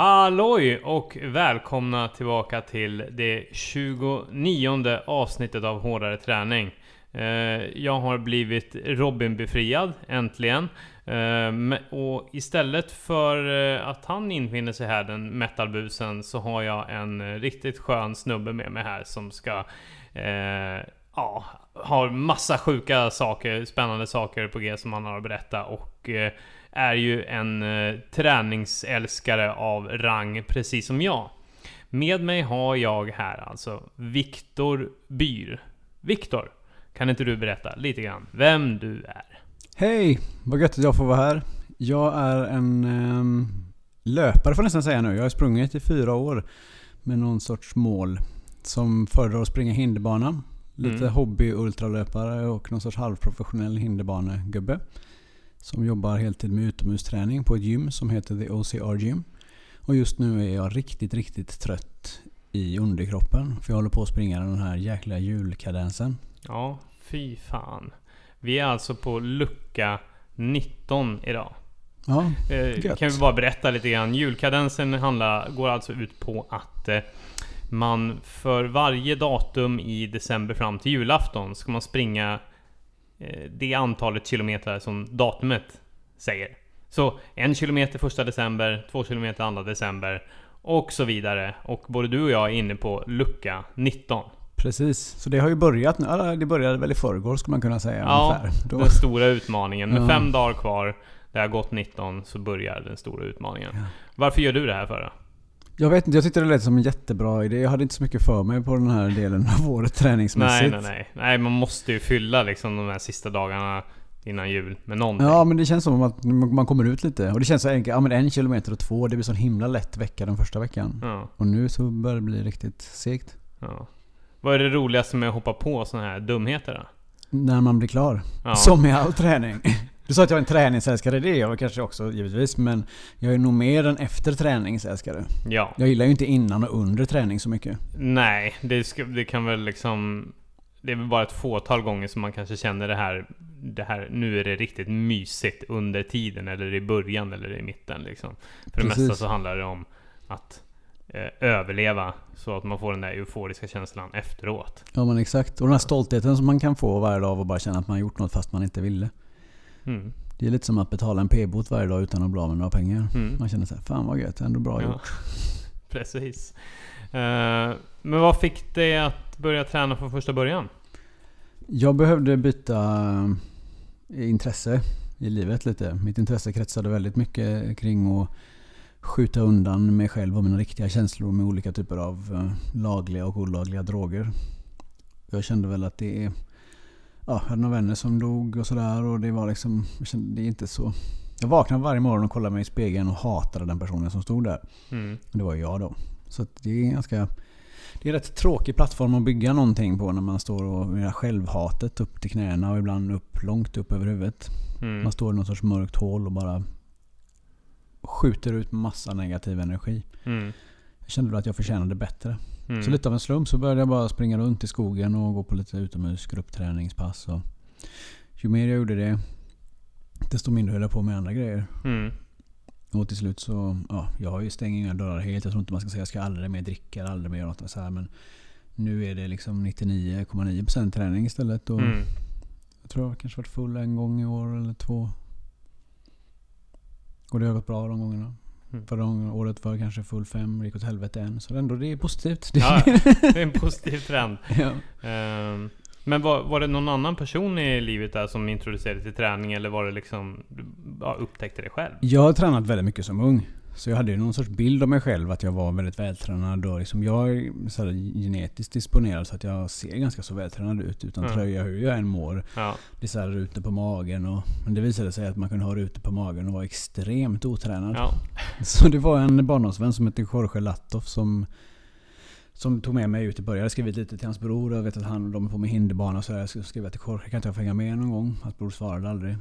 Halloj och välkomna tillbaka till det 29 avsnittet av Hårdare Träning. Eh, jag har blivit Robin-befriad, äntligen. Eh, och istället för eh, att han infinner sig här, den metalbusen, så har jag en riktigt skön snubbe med mig här som ska eh, Ja, har massa sjuka saker, spännande saker på G som han har att berätta och eh, är ju en eh, träningsälskare av rang, precis som jag. Med mig har jag här alltså Viktor Byr. Viktor, kan inte du berätta lite grann vem du är? Hej! Vad gött att jag får vara här. Jag är en ehm, löpare får jag nästan säga nu. Jag har sprungit i fyra år med någon sorts mål. Som föredrar att springa hinderbana. Lite Mm. hobby-ultralöpare och någon sorts halvprofessionell hinderbanegubbe. Som jobbar heltid med utomhusträning på ett gym som heter The OCR Gym. Och just nu är jag riktigt, riktigt trött i underkroppen. För jag håller på att springa den här jäkla julkadensen. Ja, fy fan. Vi är alltså på lucka 19 idag. Ja, Eh, Gött. kan vi bara berätta lite grann. Julkadensen handlar, går alltså ut på att eh, man för varje datum i december fram till julafton ska man springa det antalet kilometer som datumet säger. Så en kilometer första december, två kilometer andra december och så vidare. Och både du och jag är inne på lucka 19. Precis, så det har ju börjat nu. Ja, Det började väl i förrgår skulle man kunna säga Ja, ungefär. Då, Den stora utmaningen. Med fem dagar kvar, det har gått 19, så börjar den stora utmaningen. Ja. Varför gör du det här för då? Jag vet inte, jag tyckte det lät som en jättebra idé. Jag hade inte så mycket för mig på den här delen av året Nej, träningsmässigt. nej, nej. Nej, man måste ju fylla liksom de här sista dagarna innan jul med någonting. Ja men det känns som att man kommer ut lite. Och det känns så enkelt. Ja men en kilometer och två, det blir så himla lätt vecka den första veckan. Ja, Och nu så börjar det bli riktigt segt. ja. Vad är det roligaste med att hoppa på såna här dumheter då? När man blir klar. Ja. Som med all träning. Du sa att jag är en träningsälskare, det är jag kanske också givetvis. Men jag är nog mer en efter träningsälskare. Ja. Jag gillar ju inte innan och under träning så mycket. Nej, det, ska, det kan väl liksom... Det är väl bara ett fåtal gånger som man kanske känner det här, det här... Nu är det riktigt mysigt under tiden, eller i början, eller i mitten liksom. För det Precis. mesta så handlar det om att eh, överleva, så att man får den där euforiska känslan efteråt. Ja men exakt. Och den här stoltheten som man kan få varje dag av att bara känna att man har gjort något fast man inte ville. Mm. Det är lite som att betala en p-bot varje dag utan att bli av med några pengar. Mm. Man känner såhär, fan vad gött, ändå bra Ja. gjort. Precis. Eh, men vad fick dig att börja träna från första början? Jag behövde byta eh, intresse i livet lite. Mitt intresse kretsade väldigt mycket kring att skjuta undan mig själv och mina riktiga känslor med olika typer av eh, lagliga och olagliga droger. Jag kände väl att det är... Ja, hade några vänner som dog och sådär och det var liksom... Det är inte så... Jag vaknade varje morgon och kollade mig i spegeln och hatade den personen som stod där. Mm. Det var ju jag då. Så det är ganska... Det är en rätt tråkig plattform att bygga någonting på när man står och med självhatet upp till knäna och ibland upp, långt upp över huvudet. Mm. Man står i något sorts mörkt hål och bara skjuter ut massa negativ energi. Mm. Jag kände väl att jag förtjänade bättre. Mm. Så lite av en slump så började jag bara springa runt i skogen och gå på lite utomhus gruppträningspass. Och ju mer jag gjorde det, desto mindre höll jag på med andra grejer. Mm. Och till slut så, ja, jag stängt inga dörrar helt. Jag tror inte man ska säga jag ska aldrig mer dricka eller aldrig mer göra något så här. Men nu är det liksom 99,9% träning istället. Och Mm. Jag tror jag kanske varit full en gång i år eller två. Och det har gått bra de gångerna. Mm. Förra året var kanske full fem, gick åt helvete en. Så ändå, det är positivt. Ja, det är en positiv trend. ja. Ehm, men var, var det någon annan person i livet där som introducerade till träning eller var det liksom du ja, upptäckte det själv? Jag har tränat väldigt mycket som ung. Så jag hade ju någon sorts bild av mig själv att jag var väldigt vältränad och liksom jag är så genetiskt disponerad så att jag ser ganska så vältränad ut utan Mm. tröja hur jag än mår. Ja. Det är så här rutor på magen och... Men det visade sig att man kunde ha rutor på magen och vara extremt otränad. ja. Så det var en barndomsvän som hette Jorge Lattoff som som tog med mig ut i början. Jag skrivit lite till hans bror och jag vet att han de är på med hinderbana och. Jag skrev till Jorge, kan inte jag få hänga med någon gång? Hans bror svarade aldrig.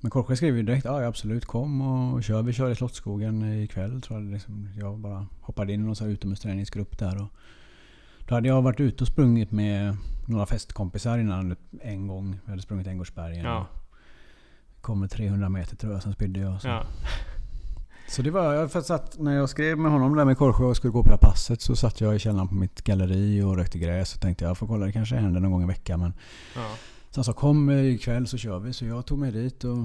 Men Jorge skrev ju direkt, ja absolut kom och kör. Vi kör i Slottsskogen ikväll tror jag. Liksom, jag bara hoppade in i någon här utomhusträningsgrupp där. Och då hade jag varit ute och sprungit med några festkompisar innan en gång. Vi hade sprungit Änggårdsbergen. Ja. Kom med 300 meter tror jag, sen spydde jag. Så. ja. Så det var, jag satt, när jag skrev med honom där med Korsjö och skulle gå på det här passet så satt jag i källaren på mitt galleri och rökte gräs och tänkte jag får kolla det kanske händer någon gång i veckan. Men Ja. Så han sa kom ikväll så kör vi. Så jag tog mig dit och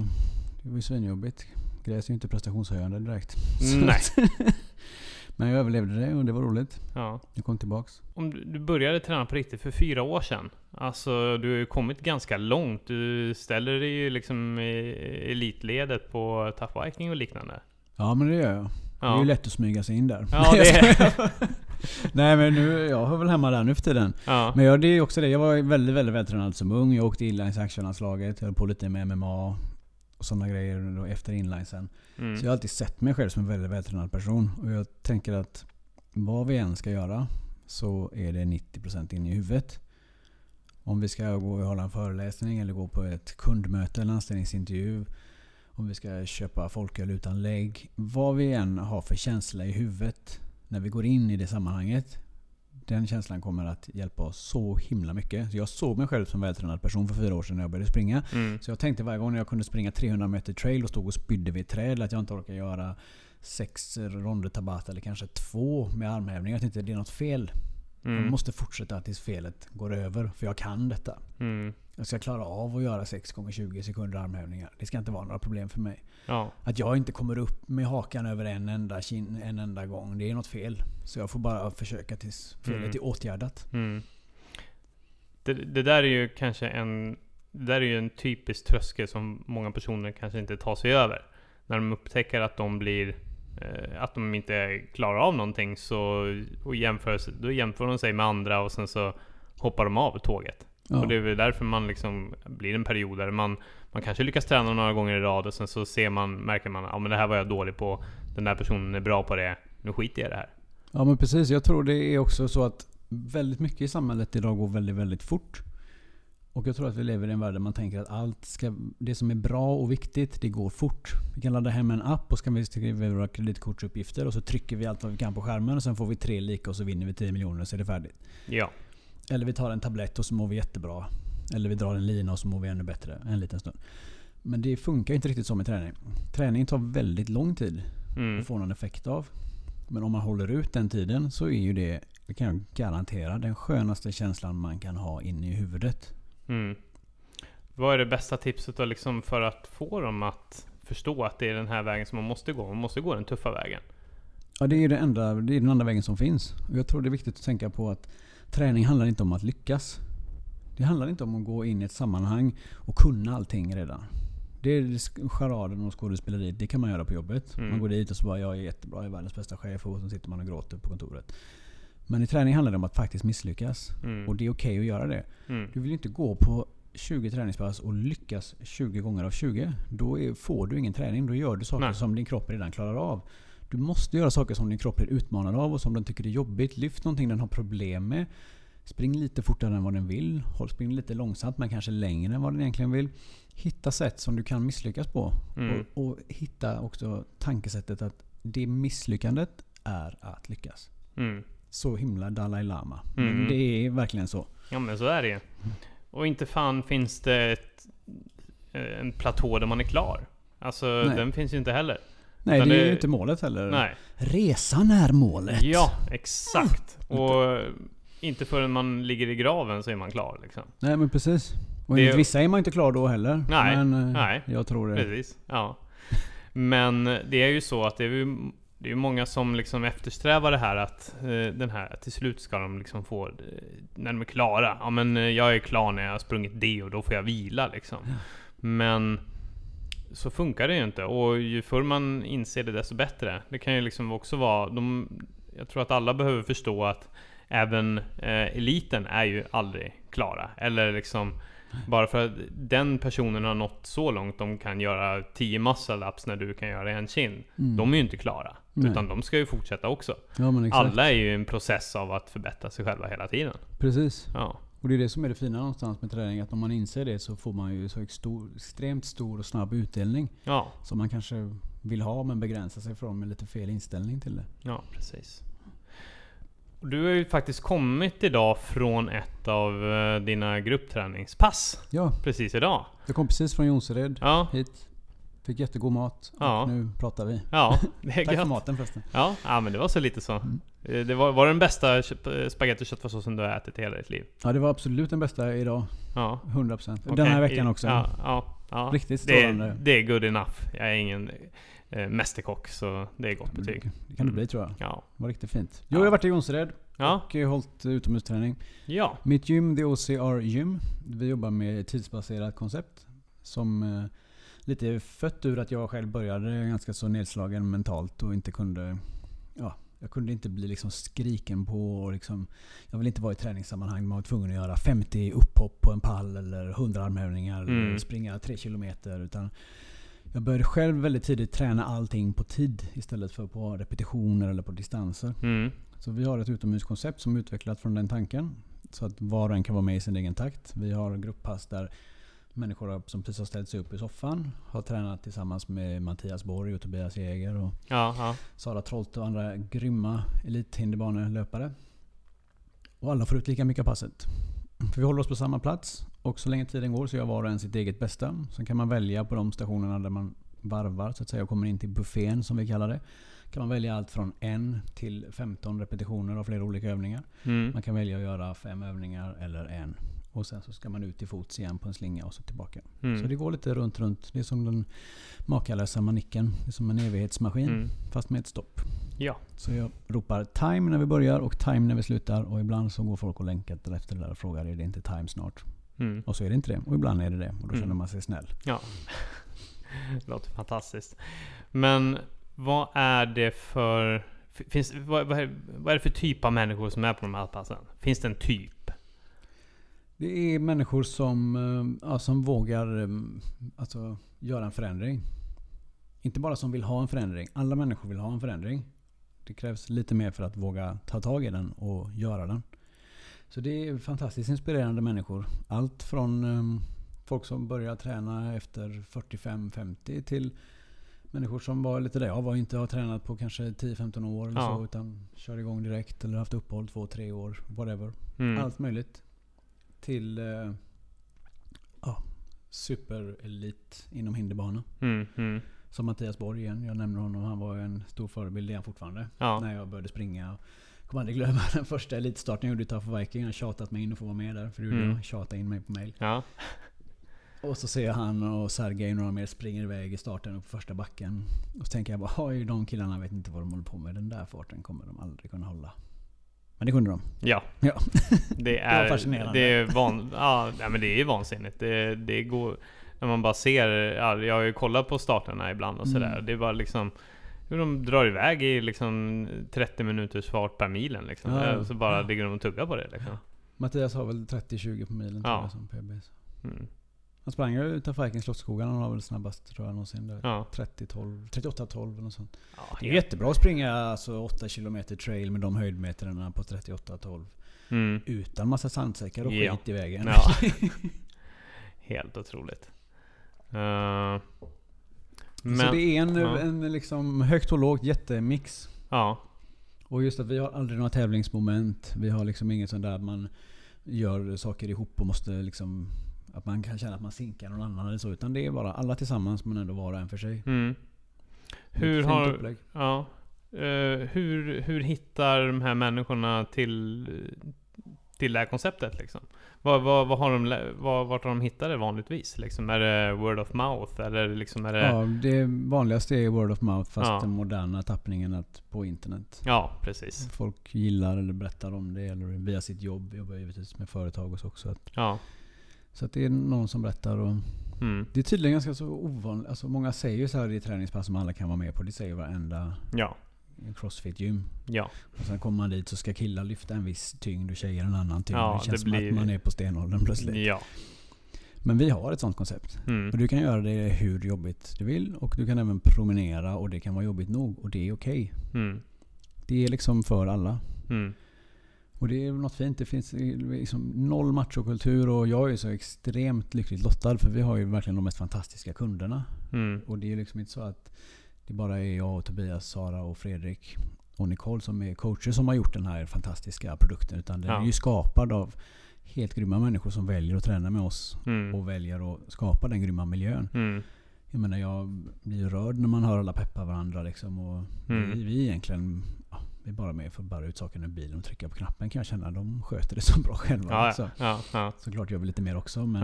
det var ju svinjobbigt. Gräs är ju inte prestationshöjande direkt. Så Nej. Men jag överlevde det och det var roligt. Ja. Jag kom tillbaks. Om du, du började träna på riktigt för fyra år sedan. Alltså du har ju kommit ganska långt. Du ställer dig ju liksom i elitledet på Tough Viking och liknande. Ja men det gör jag. Det är Ja, ju lätt att smyga sig in där. ja Nej, jag men nu, jag hör väl hemma där nu för tiden. Ja. Men jag, det är också det. Jag var väldigt, väldigt vältränad som ung. Jag åkte inlines actionlandslaget. Höll på lite med MMA och sådana grejer då efter inlinesen. Mm. Så jag har alltid sett mig själv som en väldigt vältränad person. Och jag tänker att vad vi än ska göra så är det 90% in i huvudet. Om vi ska gå och hålla en föreläsning eller gå på ett kundmöte eller anställningsintervju. Om vi ska köpa folköl utan lägg. Vad vi än har för känsla i huvudet när vi går in i det sammanhanget. Den känslan kommer att hjälpa oss så himla mycket. Så jag såg mig själv som vältränad person för fyra år sedan när jag började springa. Mm. Så jag tänkte varje gång jag kunde springa 300 meter trail och stod och spydde vid ett träd att jag inte orkar göra sex ronder tabata eller kanske två med armhävningar. Jag tänkte det är något fel. Jag Mm. måste fortsätta tills felet går över. För jag kan detta. Mm. Jag ska klara av att göra 6 gånger 20 sekunder armhävningar. Det ska inte vara några problem för mig. Ja. Att jag inte kommer upp med hakan över en enda, kin, en enda gång. Det är något fel. Så jag får bara försöka tills felet Mm. är åtgärdat. Mm. Det, det där är ju kanske en... Det där är ju en typisk tröskel som många personer kanske inte tar sig över. När de upptäcker att de blir... Eh, att de inte klarar av någonting så... Och jämför, då jämför de sig med andra och sen så hoppar de av tåget. Ja. Och det är väl därför man liksom blir en period där man, man kanske lyckas träna några gånger i rad och sen så ser man, märker man att men det här var jag dålig på. Den där personen är bra på det. Nu skiter jag i det här. Ja men precis. Jag tror det är också så att väldigt mycket i samhället idag går väldigt, väldigt fort. Och jag tror att vi lever i en värld där man tänker att allt ska, det som är bra och viktigt, det går fort. Vi kan ladda hem en app och så kan vi skriva våra kreditkortsuppgifter och så trycker vi allt vad vi kan på skärmen och sen får vi tre lika och så vinner vi 10 miljoner och så är det färdigt. Ja. Eller vi tar en tablett och så mår vi jättebra. Eller vi drar en lina och så mår vi ännu bättre en liten stund. Men det funkar inte riktigt så med träning. Träning tar väldigt lång tid Mm. att få någon effekt av. Men om man håller ut den tiden så är ju det, det kan jag garantera, den skönaste känslan man kan ha inne i huvudet. Mm. Vad är det bästa tipset då liksom för att få dem att förstå att det är den här vägen som man måste gå? Man måste gå den tuffa vägen. Ja, det är ju det enda, det är den enda vägen som finns. Och jag tror det är viktigt att tänka på att träning handlar inte om att lyckas. Det handlar inte om att gå in i ett sammanhang och kunna allting redan. Det är charaden och skådespeleriet, det kan man göra på jobbet. Mm. Man går dit och så bara jag är jättebra, jag är världens bästa chef och så sitter man och gråter på kontoret. Men i träning handlar det om att faktiskt misslyckas. Mm. Och det är okej att göra det. Mm. Du vill ju inte gå på 20 träningspass och lyckas 20 gånger av 20. Då är, får du ingen träning. Då gör du saker Nej. som din kropp redan klarar av. Du måste göra saker som din kropp blir utmanad av och som den tycker är jobbigt. Lyft någonting den har problem med. Spring lite fortare än vad den vill. Spring lite långsamt men kanske längre än vad den egentligen vill. Hitta sätt som du kan misslyckas på. Mm. Och, och hitta också tankesättet att det misslyckandet är att lyckas. Mm. Så himla Dalai Lama. Mm. Det är verkligen så. Ja men så är det ju. Och inte fan finns det ett, eh, en platå där man är klar. Alltså Nej. den finns ju inte heller. Nej, Utan det är ju inte målet heller. Nej. Resan är målet. Ja, exakt. Och inte förrän man ligger i graven så är man klar liksom. Nej men precis. Och Det- enligt vissa är man inte klar då heller. Nej, Men eh, nej. jag tror det. Precis. Ja. Men det är ju så att det är ju det är många som liksom eftersträvar det här att eh, den här till slut ska de liksom få eh, när de är klara. Ja men eh, jag är klar när jag har sprungit det och då får jag vila liksom. Men så funkar det ju inte och ju förr man inser det desto bättre. Det kan ju liksom också vara de, Jag tror att alla behöver förstå att även eh, eliten är ju aldrig klara. Eller liksom bara för att den personen har nått så långt de kan göra 10 muscle ups när du kan göra en kind. Mm. De är ju inte klara. Nej. Utan de ska ju fortsätta också. Ja. Alla är ju i en process av att förbättra sig själva hela tiden. Precis. Ja. Och det är det som är det fina någonstans med träning. Att om man inser det så får man ju så extremt stor och snabb utdelning. Ja, Som man kanske vill ha men begränsar sig från med lite fel inställning till det. ja precis. Du har ju faktiskt kommit idag från ett av eh, dina gruppträningspass. Ja, Precis idag. jag kom precis från Jonsered Ja, hit. Fick jättegod mat. Ja. Och nu pratar vi. Ja, det är Tack för gött. maten förresten. Ja, ja, men det var så lite så. Mm. Eh, Det var, var det den bästa spagetti och köttfärssåsen du har ätit i hela ditt liv? Ja, det var absolut den bästa idag. Ja. 100%. Den okej. här veckan också. Ja, ja, ja. Riktigt det, strålande. är, det är good enough. Jag är ingen eh, mästerkock, så det är gott betyg. Det det kan det bli tror jag. Ja. Det var riktigt fint. Jo, Ja. jag har varit i Jonsered Ja. och eh, hållit utomhusträning. Ja. Mitt gym, The OCR Gym. Vi jobbar med ett tidsbaserat koncept. Som eh, lite fött ur att jag själv började ganska så nedslagen mentalt och inte kunde... Ja, jag kunde inte bli liksom skriken på och liksom... Jag vill inte vara i träningssammanhang. Man var tvungen att göra 50 upphopp på en pall eller 100 armhävningar. Mm. Eller springa 3 kilometer. Utan jag började själv väldigt tidigt träna allting på tid istället för på repetitioner eller på distanser. Mm. Så vi har ett utomhuskoncept som är utvecklat från den tanken. Så att var och en kan vara med i sin egen takt. Vi har grupppass där människor som precis har ställt sig upp i soffan har tränat tillsammans med Mattias Borg och Tobias Jäger och ja. Sara Trolt och andra grymma elithinderbanelöpare. Och alla får ut lika mycket av passet. För vi håller oss på samma plats och så länge tiden går så gör var och en sitt eget bästa. Sen kan man välja på de stationerna där man varvar så att säga och kommer in till buffén som vi kallar det. Kan man välja allt från en till 15 repetitioner av flera olika övningar. Mm. Man kan välja att göra fem övningar eller en. Och sen så ska man ut till fots igen på en slinga och så tillbaka. Så Mm. det går lite runt, runt. Det är som den makalösa manicken. Det är som en evighetsmaskin. Mm. Fast med ett stopp. Ja. Så jag ropar time när vi börjar och time när vi slutar. Och ibland så går folk och länkar efter det där och frågar är det inte time snart? Mm. Och så är det inte det. Och ibland är det det. Och då Mm. känner man sig snäll. Ja. Det låter fantastiskt. Men vad är det för... Finns, vad, vad, är, vad är det för typ av människor som är på de här passen? Finns det en typ? Det är människor som, eh, ja, som vågar eh, alltså, göra en förändring. Inte bara som vill ha en förändring. Alla människor vill ha en förändring. Det krävs lite mer för att våga ta tag i den och göra den. Så det är fantastiskt inspirerande människor. Allt från eh, folk som börjar träna efter 45-50 till människor som var lite där jag var. Inte har tränat på kanske 10-15 år eller Ja. så. Utan kör igång direkt eller haft uppehåll 2-3 år. Whatever. Mm. Allt möjligt. Till eh, ja, superelit inom hinderbana. Mm. Mm. Som Mattias Borg igen. Jag nämner honom. Han var en stor förebild, han fortfarande. Ja. När jag började springa. Jag kommer aldrig glömma den första elitstarten jag gjorde i Tough Viking. Har tjatat mig in och få vara med där. För det gjorde Mm. jag. Tjatade in mig på mail. Ja. Och så ser jag han och Sergej några mer springer iväg i starten upp första backen. Och så tänker jag bara, oj de killarna vet inte vad de håller på med. Den där farten kommer de aldrig kunna hålla. Men det kunde de. Ja. Ja. Det är, fascinerande. Det är, van, ja, men det är vansinnigt. Det, det går... När man bara ser... Ja, jag har ju kollat på starterna ibland och sådär. Mm. Det är bara liksom... Hur de drar iväg i liksom 30 minuters fart per milen liksom. Ja. Och så bara Ja. ligger de och tuggar på det liksom. Mattias har väl 30-20 på milen Ja. jag som PB. Mm. Han sprang ju utanför Vikings Slottsskogar. Han var väl snabbast tror jag någonsin. Där. Ja. 30-12, 38-12 eller något sånt. Ja, Det är jättebra att springa alltså 8 km trail med de höjdmetrarna på 38-12. Mm. Utan massa sandsäckar och Ja. skit i vägen. Ja. Helt otroligt. Eh, men, Så det är en, ja. en liksom högt och lågt jättemix. ja. Och just att vi har aldrig några tävlingsmoment. Vi har liksom inget sånt där man gör saker ihop och måste liksom... Att man kan känna att man sinkar någon annan eller så. Utan det är bara alla tillsammans men ändå var och en för sig. Mm. Hur har... upplägg. Ja. Eh, hur, hur hittar de här människorna till, till det här konceptet liksom? Vad, vad, vad har de, vad, vart har de hittat det vanligtvis? Liksom, är det word of mouth? Eller liksom är det... Ja, det vanligaste är word of mouth fast Ja. den moderna tappningen att på internet. Ja, precis. Folk gillar eller berättar om det eller via sitt jobb. Jag jobbar givetvis med företag och så också. Att- Ja. Så det är någon som berättar. Och Mm. det är tydligen ganska så ovanligt. Alltså många säger ju så här i träningspass som alla kan vara med på. Det säger varenda Ja. crossfit-gym. Ja. Och sen kommer man dit så ska killar lyfta en viss tyngd och tjejer en annan tyngd. Ja, det känns det som blir- att man är på stenåldern plötsligt. Ja. Men vi har ett sånt koncept. Mm. Och du kan göra det hur jobbigt du vill. Och du kan även promenera och det kan vara jobbigt nog. Och det är okej. Mm. Det är liksom för alla. Mm. Och det är något fint. Det finns liksom noll machokultur och jag är så extremt lyckligt lottad för vi har ju verkligen de mest fantastiska kunderna. Mm. Och det är liksom inte så att det bara är jag och Tobias, Sara och Fredrik och Nicole som är coacher som har gjort den här fantastiska produkten. Utan den Ja. är ju skapad av helt grymma människor som väljer att träna med oss Mm. och väljer att skapa den grymma miljön. Mm. Jag menar jag blir rörd när man hör alla peppa varandra liksom. Och Mm. vi, vi egentligen, vi är bara med för att bära ut sakerna ur bilen och trycka på knappen kan jag känna. De sköter det så bra själva. Ja, Så, ja, ja, såklart gör vi lite mer också men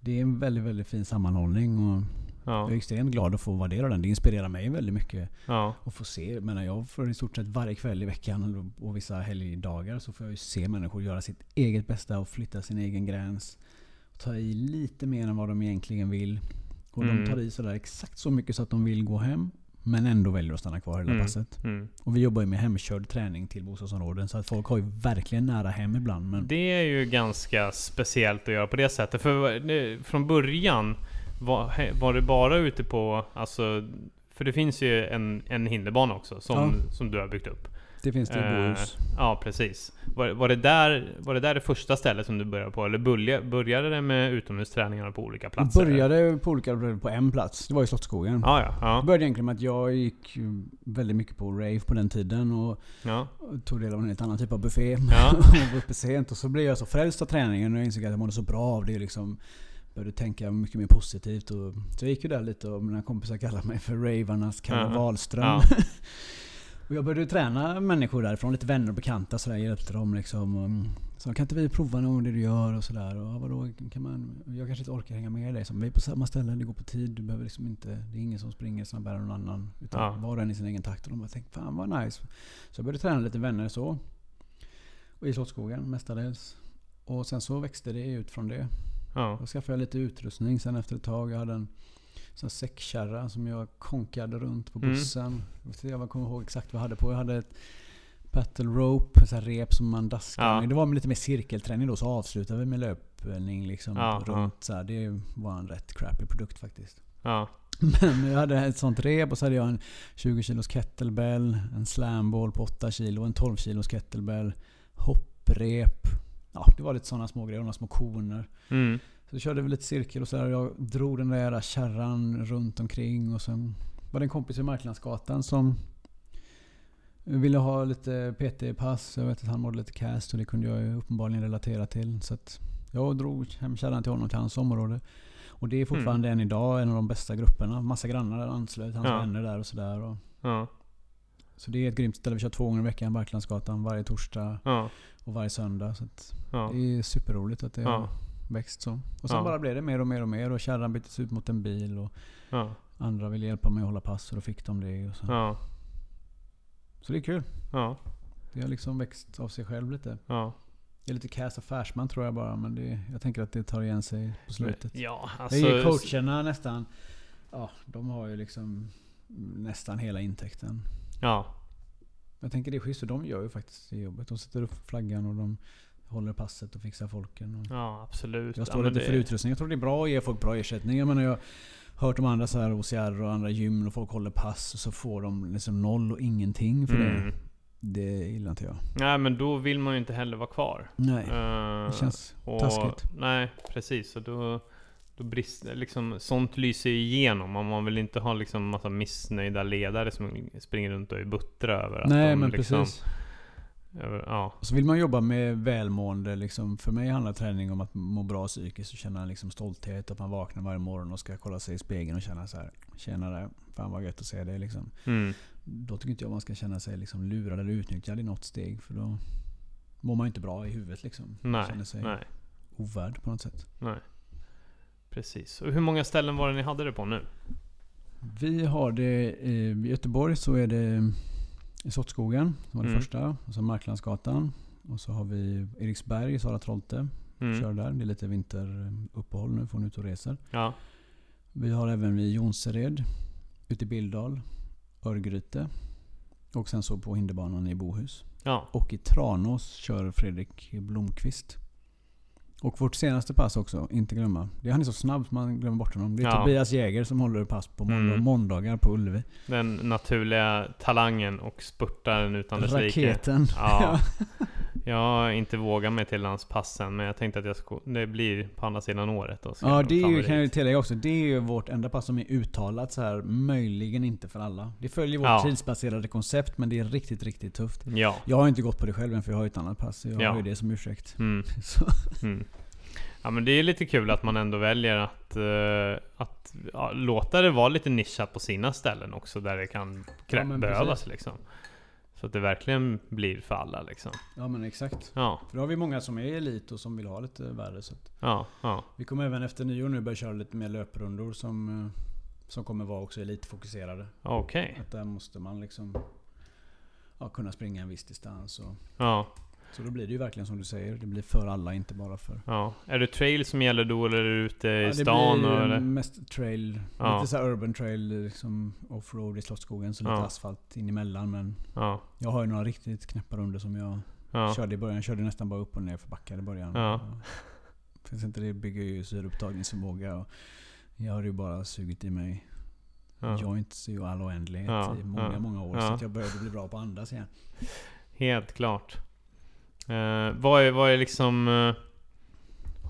det är en väldigt, väldigt fin sammanhållning. Och ja, jag är extremt glad att få vara del av den. Det inspirerar mig väldigt mycket ja, att få se. Menar jag får i stort sett varje kväll i veckan och vissa helgdagar så får jag se människor göra sitt eget bästa och flytta sin egen gräns. Ta i lite mer än vad de egentligen vill. Och Mm. de tar i sådär exakt så mycket så att de vill gå hem. Men ändå väljer att stanna kvar hela Mm. passet. mm. Och vi jobbar ju med hemkörd träning till bostadsområden. Så att folk har ju verkligen nära hem ibland. Men Det är ju ganska speciellt att göra på det sättet. För från början var, var det bara ute på, alltså, för det finns ju en, en hinderbana också som, som du har byggt upp. Det finns det i Eh, Bohus. Ja, precis. Var, var, det där, var det där det första stället som du började på? Eller började, började det med utomhusträningar på olika Jag platser? började på olika på en plats. Det var i Slottsskogen. Ja, ja. Det Ja, började egentligen med att jag gick väldigt mycket på rave på den tiden. Och ja, tog del av en helt annan typ av buffé. Ja. och var uppe sent. Och så blev jag så frälst av träningen och jag insåg att jag mådde så bra av det. Liksom började tänka mycket mer positivt. Och, så jag gick ju där lite och mina kompisar kallade mig för ravarnas Kalle. Wahlström. Ja. och jag började träna människor därifrån, lite vänner och bekanta så där, hjälpte dem liksom. Och, så kan inte vi prova någon det du gör och sådär. Och vadå, kan man, jag kanske inte orkar hänga med dig. Så, vi är på samma ställe, det går på tid. Du behöver liksom inte, det är ingen som springer snabbare än någon annan. Utan Ja. var och en i sin egen takt. Och de bara tänkte, fan vad nice. Så jag började träna lite vänner så. Och i Slottsskogen mestadels. Och sen så växte det ut från det. ja. Då skaffade jag lite utrustning sen efter ett tag. Jag hade en sån säckkärra som jag konkade runt på Mm. bussen. Jag vet inte, Jag kommer ihåg exakt vad jag hade på. Jag hade ett battle rope, så här rep som man daskar Ja. med. Det var lite mer cirkelträning då, så avslutade vi med löpning liksom Ja, runt. Så här. Det var en rätt crappy produkt faktiskt. ja. Men jag hade ett sånt rep och så hade jag en 20 kilos kettlebell, en slamball på 8 kilo, en 12 kilos kettlebell, hopprep. Ja, det var lite sådana små grejer, några små koner. Mm. Så körde vi lite cirkel och så där. Jag drog den där kärran runt omkring och sen var det en kompis i Marklandsgatan som ville ha lite PT-pass. Jag vet att han mådde lite cast och det kunde jag ju uppenbarligen relatera till. Så jag drog hem kärran till honom till hans område. Och det är fortfarande än idag en av de bästa grupperna. Massa grannar anslöt, hans Ja. vänner där och sådär. Ja. Så det är ett grymt ställe. Vi kör två gånger i veckan, Marklandsgatan, varje torsdag Ja. och varje söndag. Så Ja. det är superroligt att det Ja. Växt så. Och sen Ja. bara blev det mer och mer och mer och kärran byttes ut mot en bil och Ja. andra ville hjälpa mig att hålla pass och då fick de det. Och så. Ja. så det är kul. Ja. Det har liksom växt av sig själv lite. Ja. Jag är lite cast affärsman tror jag bara men det, jag tänker att det tar igen sig på slutet. Ja, alltså... ger coacherna nästan, ja de har ju liksom nästan hela intäkten. Ja. Jag tänker det är schysst de gör ju faktiskt det jobbet. De sätter upp flaggan och de håller passet och fixar folken. Och Ja, absolut. jag ja, står men lite för det- utrustning. Jag tror det är bra att ge folk bra ersättning. Jag menar jag har hört om andra så här OCR och andra gym och folk håller pass och så får de liksom noll och ingenting för Mm. det. Det gillar inte jag. Nej, men då vill man ju inte heller vara kvar. Nej, Eh, det känns och, taskigt. Nej, precis. Och då, då brister liksom, sånt lyser igenom. Och man vill inte ha liksom massa missnöjda ledare som springer runt och är buttra över att Nej de men liksom, precis. Ja. Och så vill man jobba med välmående. Liksom. För mig handlar träning om att må bra psykiskt och känna liksom stolthet. Att man vaknar varje morgon och ska kolla sig i spegeln och känna så här. Tjenare, fan vad gött att se dig liksom. Mm, Då tycker inte jag man ska känna sig liksom lurad eller utnyttjad i något steg. För då mår man inte bra i huvudet liksom. nej, Känner sig nej, ovärd på något sätt. nej. Precis. Och hur många ställen var det ni hade det på nu? Vi har det i Göteborg så är det i Slottsskogen. som var det Mm. första. Och så Marklandsgatan. Och så har vi Eriksberg i Sala Trolte. Mm. Kör där. Det är lite vinteruppehåll nu. Får ni ut och reser. Ja. Vi har även vid Jonsered. Ute i Bildal. Örgryte. Och sen så på hinderbanan i Bohus. Ja. Och i Tranås kör Fredrik Blomqvist. Och vårt senaste pass också, inte glömma. Det han är så snabb så man glömmer bort honom. Det är Ja. Tobias Jäger som håller pass på måndag, Mm. måndagar på Ullevi. Den naturliga talangen och spurtaren utan dess like. Raketen. Ja. Jag har inte vågat mig till hans passen men jag tänkte att jag sko- det blir på andra sidan året. Då Ja, det är ju, kan jag ju tillägga också. Det är ju vårt enda pass som är uttalat så här. Möjligen inte för alla. Det följer vårt Ja. tidsbaserade koncept men det är riktigt, riktigt tufft. Ja. Jag har inte gått på det själv än för jag har ju ett annat pass. Jag Ja. har ju det som ursäkt. Mm, mm. Ja men det är lite kul att man ändå väljer att, eh, att ja, låta det vara lite nischat på sina ställen också där det kan krä- Ja, behövas liksom. Så att det verkligen blir för alla liksom. Ja men exakt. Ja, För då har vi många som är elit och som vill ha lite värde. Så ja, ja. vi kommer även efter nyår nu börja köra lite mer löprundor som, eh, som kommer vara också elitfokuserade. Okej. Att där måste man liksom ja, kunna springa en viss distans. Och, Ja, så då blir det ju verkligen som du säger. Det blir för alla, inte bara för... ja. Är det trail som gäller då eller är du ute i Ja, det stan? blir och, eh, eller? mest trail. Ja. Lite så urban trail, liksom offroad i Slottsskogen. Så lite Ja. asfalt in emellan. Men Ja, jag har ju några riktigt knäppa runder som jag ja. körde i början. Jag körde nästan bara upp och ner för backar i början. Ja. Finns inte det bygger ju syreupptagningsförmåga. Och jag har ju bara sugit i mig ja. joints i all oändlighet i många, många år. Så jag började bli bra på att andas igen. Helt klart. Eh, vad, är, vad är liksom... eh,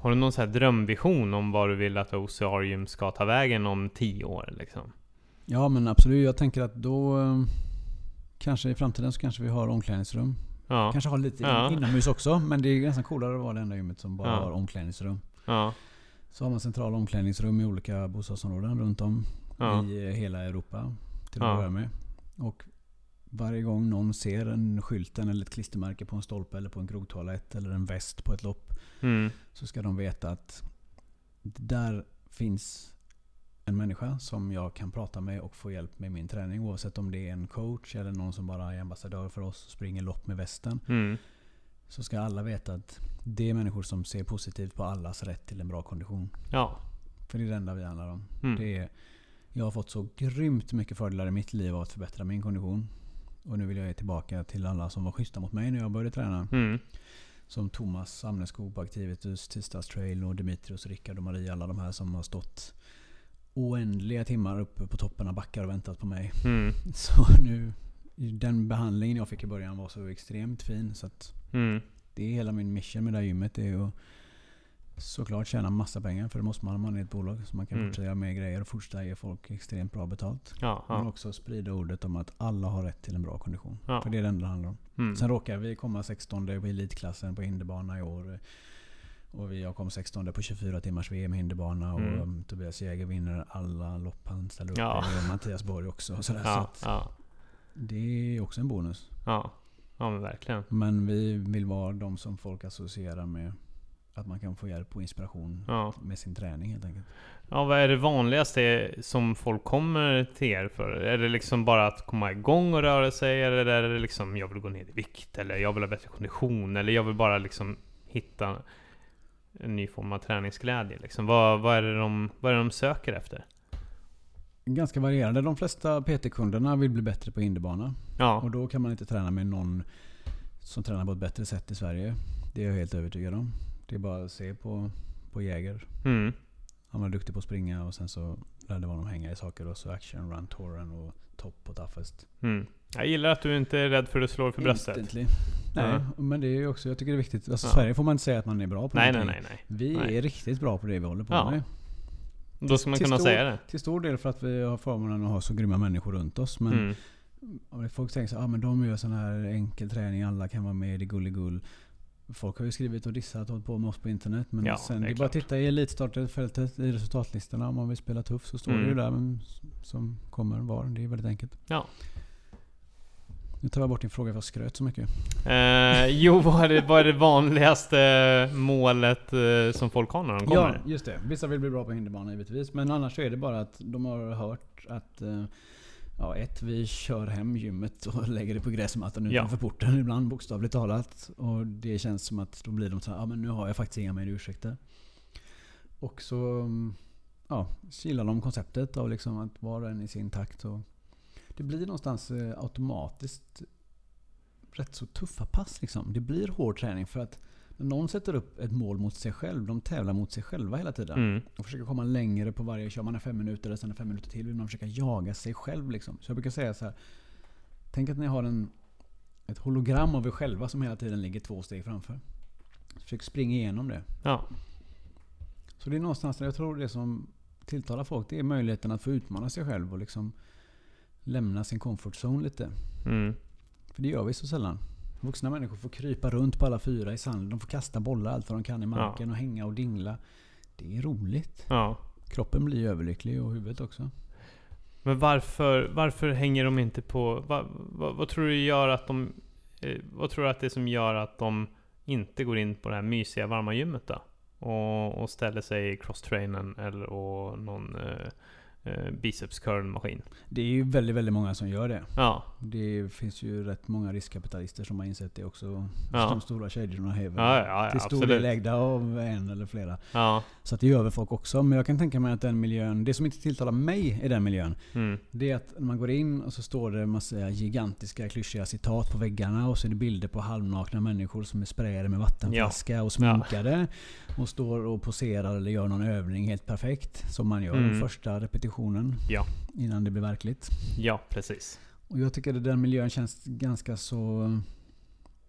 har du någon här drömvision om vad du vill att Ocearium ska ta vägen om tio år? Liksom? Ja men absolut. Jag tänker att då eh, Kanske i framtiden så kanske vi har omklädningsrum. Ja, Kanske har lite Ja. inomhus också. Men det är ganska coolare att vara det enda gymmet som bara Ja. har omklädningsrum. ja, Så har man centrala omklädningsrum i olika bostadsområden runt om i eh, hela Europa. Till att börja med. Och varje gång någon ser en skylten eller ett klistermärke på en stolpe eller på en krogtoalett eller en väst på ett lopp. mm, Så ska de veta att där finns en människa som jag kan prata med och få hjälp med min träning. Oavsett om det är en coach eller någon som bara är ambassadör för oss och springer lopp med västen. mm, Så ska alla veta att det är människor som ser positivt på allas rätt till en bra kondition. ja, För det är det enda vi handlar om. mm, Det är, jag har fått så grymt mycket fördelar i mitt liv av att förbättra min kondition. Och nu vill jag ge tillbaka till alla som var schyssta mot mig när jag började träna. mm, Som Thomas Amneskog på Activitus, Tisdags Trail och Dimitrios, Rickard och Maria. Alla de här som har stått oändliga timmar uppe på toppen av backar och väntat på mig. mm, Så nu, den behandlingen jag fick i början var så extremt fin. Så att mm, det är hela min mission med det här gymmet. Det är att såklart tjäna massa pengar. För det måste man om man är ett bolag. Så man kan Mm. fortsätta göra mer grejer och fortsätta ge folk extremt bra betalt. ja, Men ja, också sprida ordet om att alla har rätt till en bra kondition. Ja. För det är det enda det handlar om. mm, Sen råkar vi komma 16 på elitklassen på hinderbana i år. Och vi har kommit 16 på 24 timmars VM hinderbana. Och Mm. um, Tobias Jäger vinner alla lopp han ställer upp Ja. i. Och Mattias Borg också. Och sådär. Så ja, att ja, det är också en bonus. ja, ja, men verkligen. Men vi vill vara de som folk associerar med att man kan få hjälp och inspiration Ja. med sin träning helt enkelt. Ja, vad är det vanligaste som folk kommer till er för? Är det liksom bara att komma igång och röra sig? Eller är det liksom jag vill gå ner i vikt? Eller jag vill ha bättre kondition? Eller jag vill bara liksom hitta en ny form av träningsglädje? Liksom. Vad, vad, är det de, vad är det de söker efter? Ganska varierande. De flesta PT-kunderna vill bli bättre på hinderbana. Ja, Och då kan man inte träna med någon som tränar på ett bättre sätt i Sverige. Det är jag helt övertygad om. Det är bara att se på, på Jäger. mm, Han var duktig på att springa och sen så lärde vi honom hänga i saker. Och så action, run, touren och topp på toughest. mm. Jag gillar att du inte är rädd för att slå dig för bröstet. Instantly. Nej, men det är ju också, jag tycker det är viktigt. Alltså Ja. Sverige får man inte säga att man är bra på Nej, nej, nej, nej. Vi Nej. är riktigt bra på det vi håller på Ja. med. Då ska man Till kunna stor- säga det. Till stor del för att vi har förmånen att ha så grymma människor runt oss. Men Mm. folk tänker så ah, men de gör sån här enkel träning, alla kan vara med i gulligull. Folk har ju skrivit och dissat och hållit på med oss på internet. Men Ja, sen det det är bara att titta i elitstartfältet i resultatlistorna. Om man vill spela tuff så står det Mm. ju där vem som kommer var. Det är väldigt enkelt. Ja. Nu tar jag bort din fråga för jag skröt så mycket. Eh, jo, vad är, det, vad är det vanligaste målet eh, som folk har när de kommer? Ja, just det. Vissa vill bli bra på hinderbana givetvis. Men annars så är det bara att de har hört att eh, Ja, ett, vi kör hem gymmet och lägger det på gräsmattan Ja. utanför porten ibland bokstavligt talat. Och det känns som att då blir de så här, ja men nu har jag faktiskt inga mer ursäkter. Och så mm, ja, gillar de konceptet av liksom att var och en i sin takt. Och det blir någonstans eh, automatiskt rätt så tuffa pass liksom. Det blir hård träning för att någon sätter upp ett mål mot sig själv, de tävlar mot sig själva hela tiden. Mm. Och försöker komma längre på varje, kör man är fem minuter och sen är fem minuter till vill man försöka jaga sig själv liksom. Så jag brukar säga så här. Tänk att ni har en, ett hologram av er själva som hela tiden ligger två steg framför. Försök springa igenom det. Ja. Så det är någonstans där jag tror det som tilltalar folk, det är möjligheten att få utmana sig själv och liksom lämna sin comfort zone lite. Mm. För det gör vi så sällan. Vuxna människor får krypa runt på alla fyra i sanden. De får kasta bollar allt vad de kan i marken Ja. och hänga och dingla. Det är roligt. Ja. Kroppen blir överlycklig och huvudet också. Men varför, varför hänger de inte på... Vad, vad, vad tror du gör att de... Eh, vad tror du att det är som gör att de inte går in på det här mysiga varma gymmet då? Och, och ställer sig i crosstrainen eller och någon eh, eh, biceps curl maskin. Det är ju väldigt, väldigt många som gör det. Ja, Det finns ju rätt många riskkapitalister som har insett det också. Ja. De stora kedjorna är ja, ja, ja till stor absolut. del ägda av en eller flera. Ja, Så att det gör väl folk också. Men jag kan tänka mig att den miljön, det som inte tilltalar mig i den miljön, mm, det är att när man går in och så står det en massa gigantiska klyschiga citat på väggarna och så är det bilder på halvnakna människor som är sprayade med vattenflaska och sminkade. Och står och poserar eller gör någon övning helt perfekt. Som man gör Mm. första repetitionen. Ja. Innan det blir verkligt. ja precis. Och jag tycker att den miljön känns ganska så...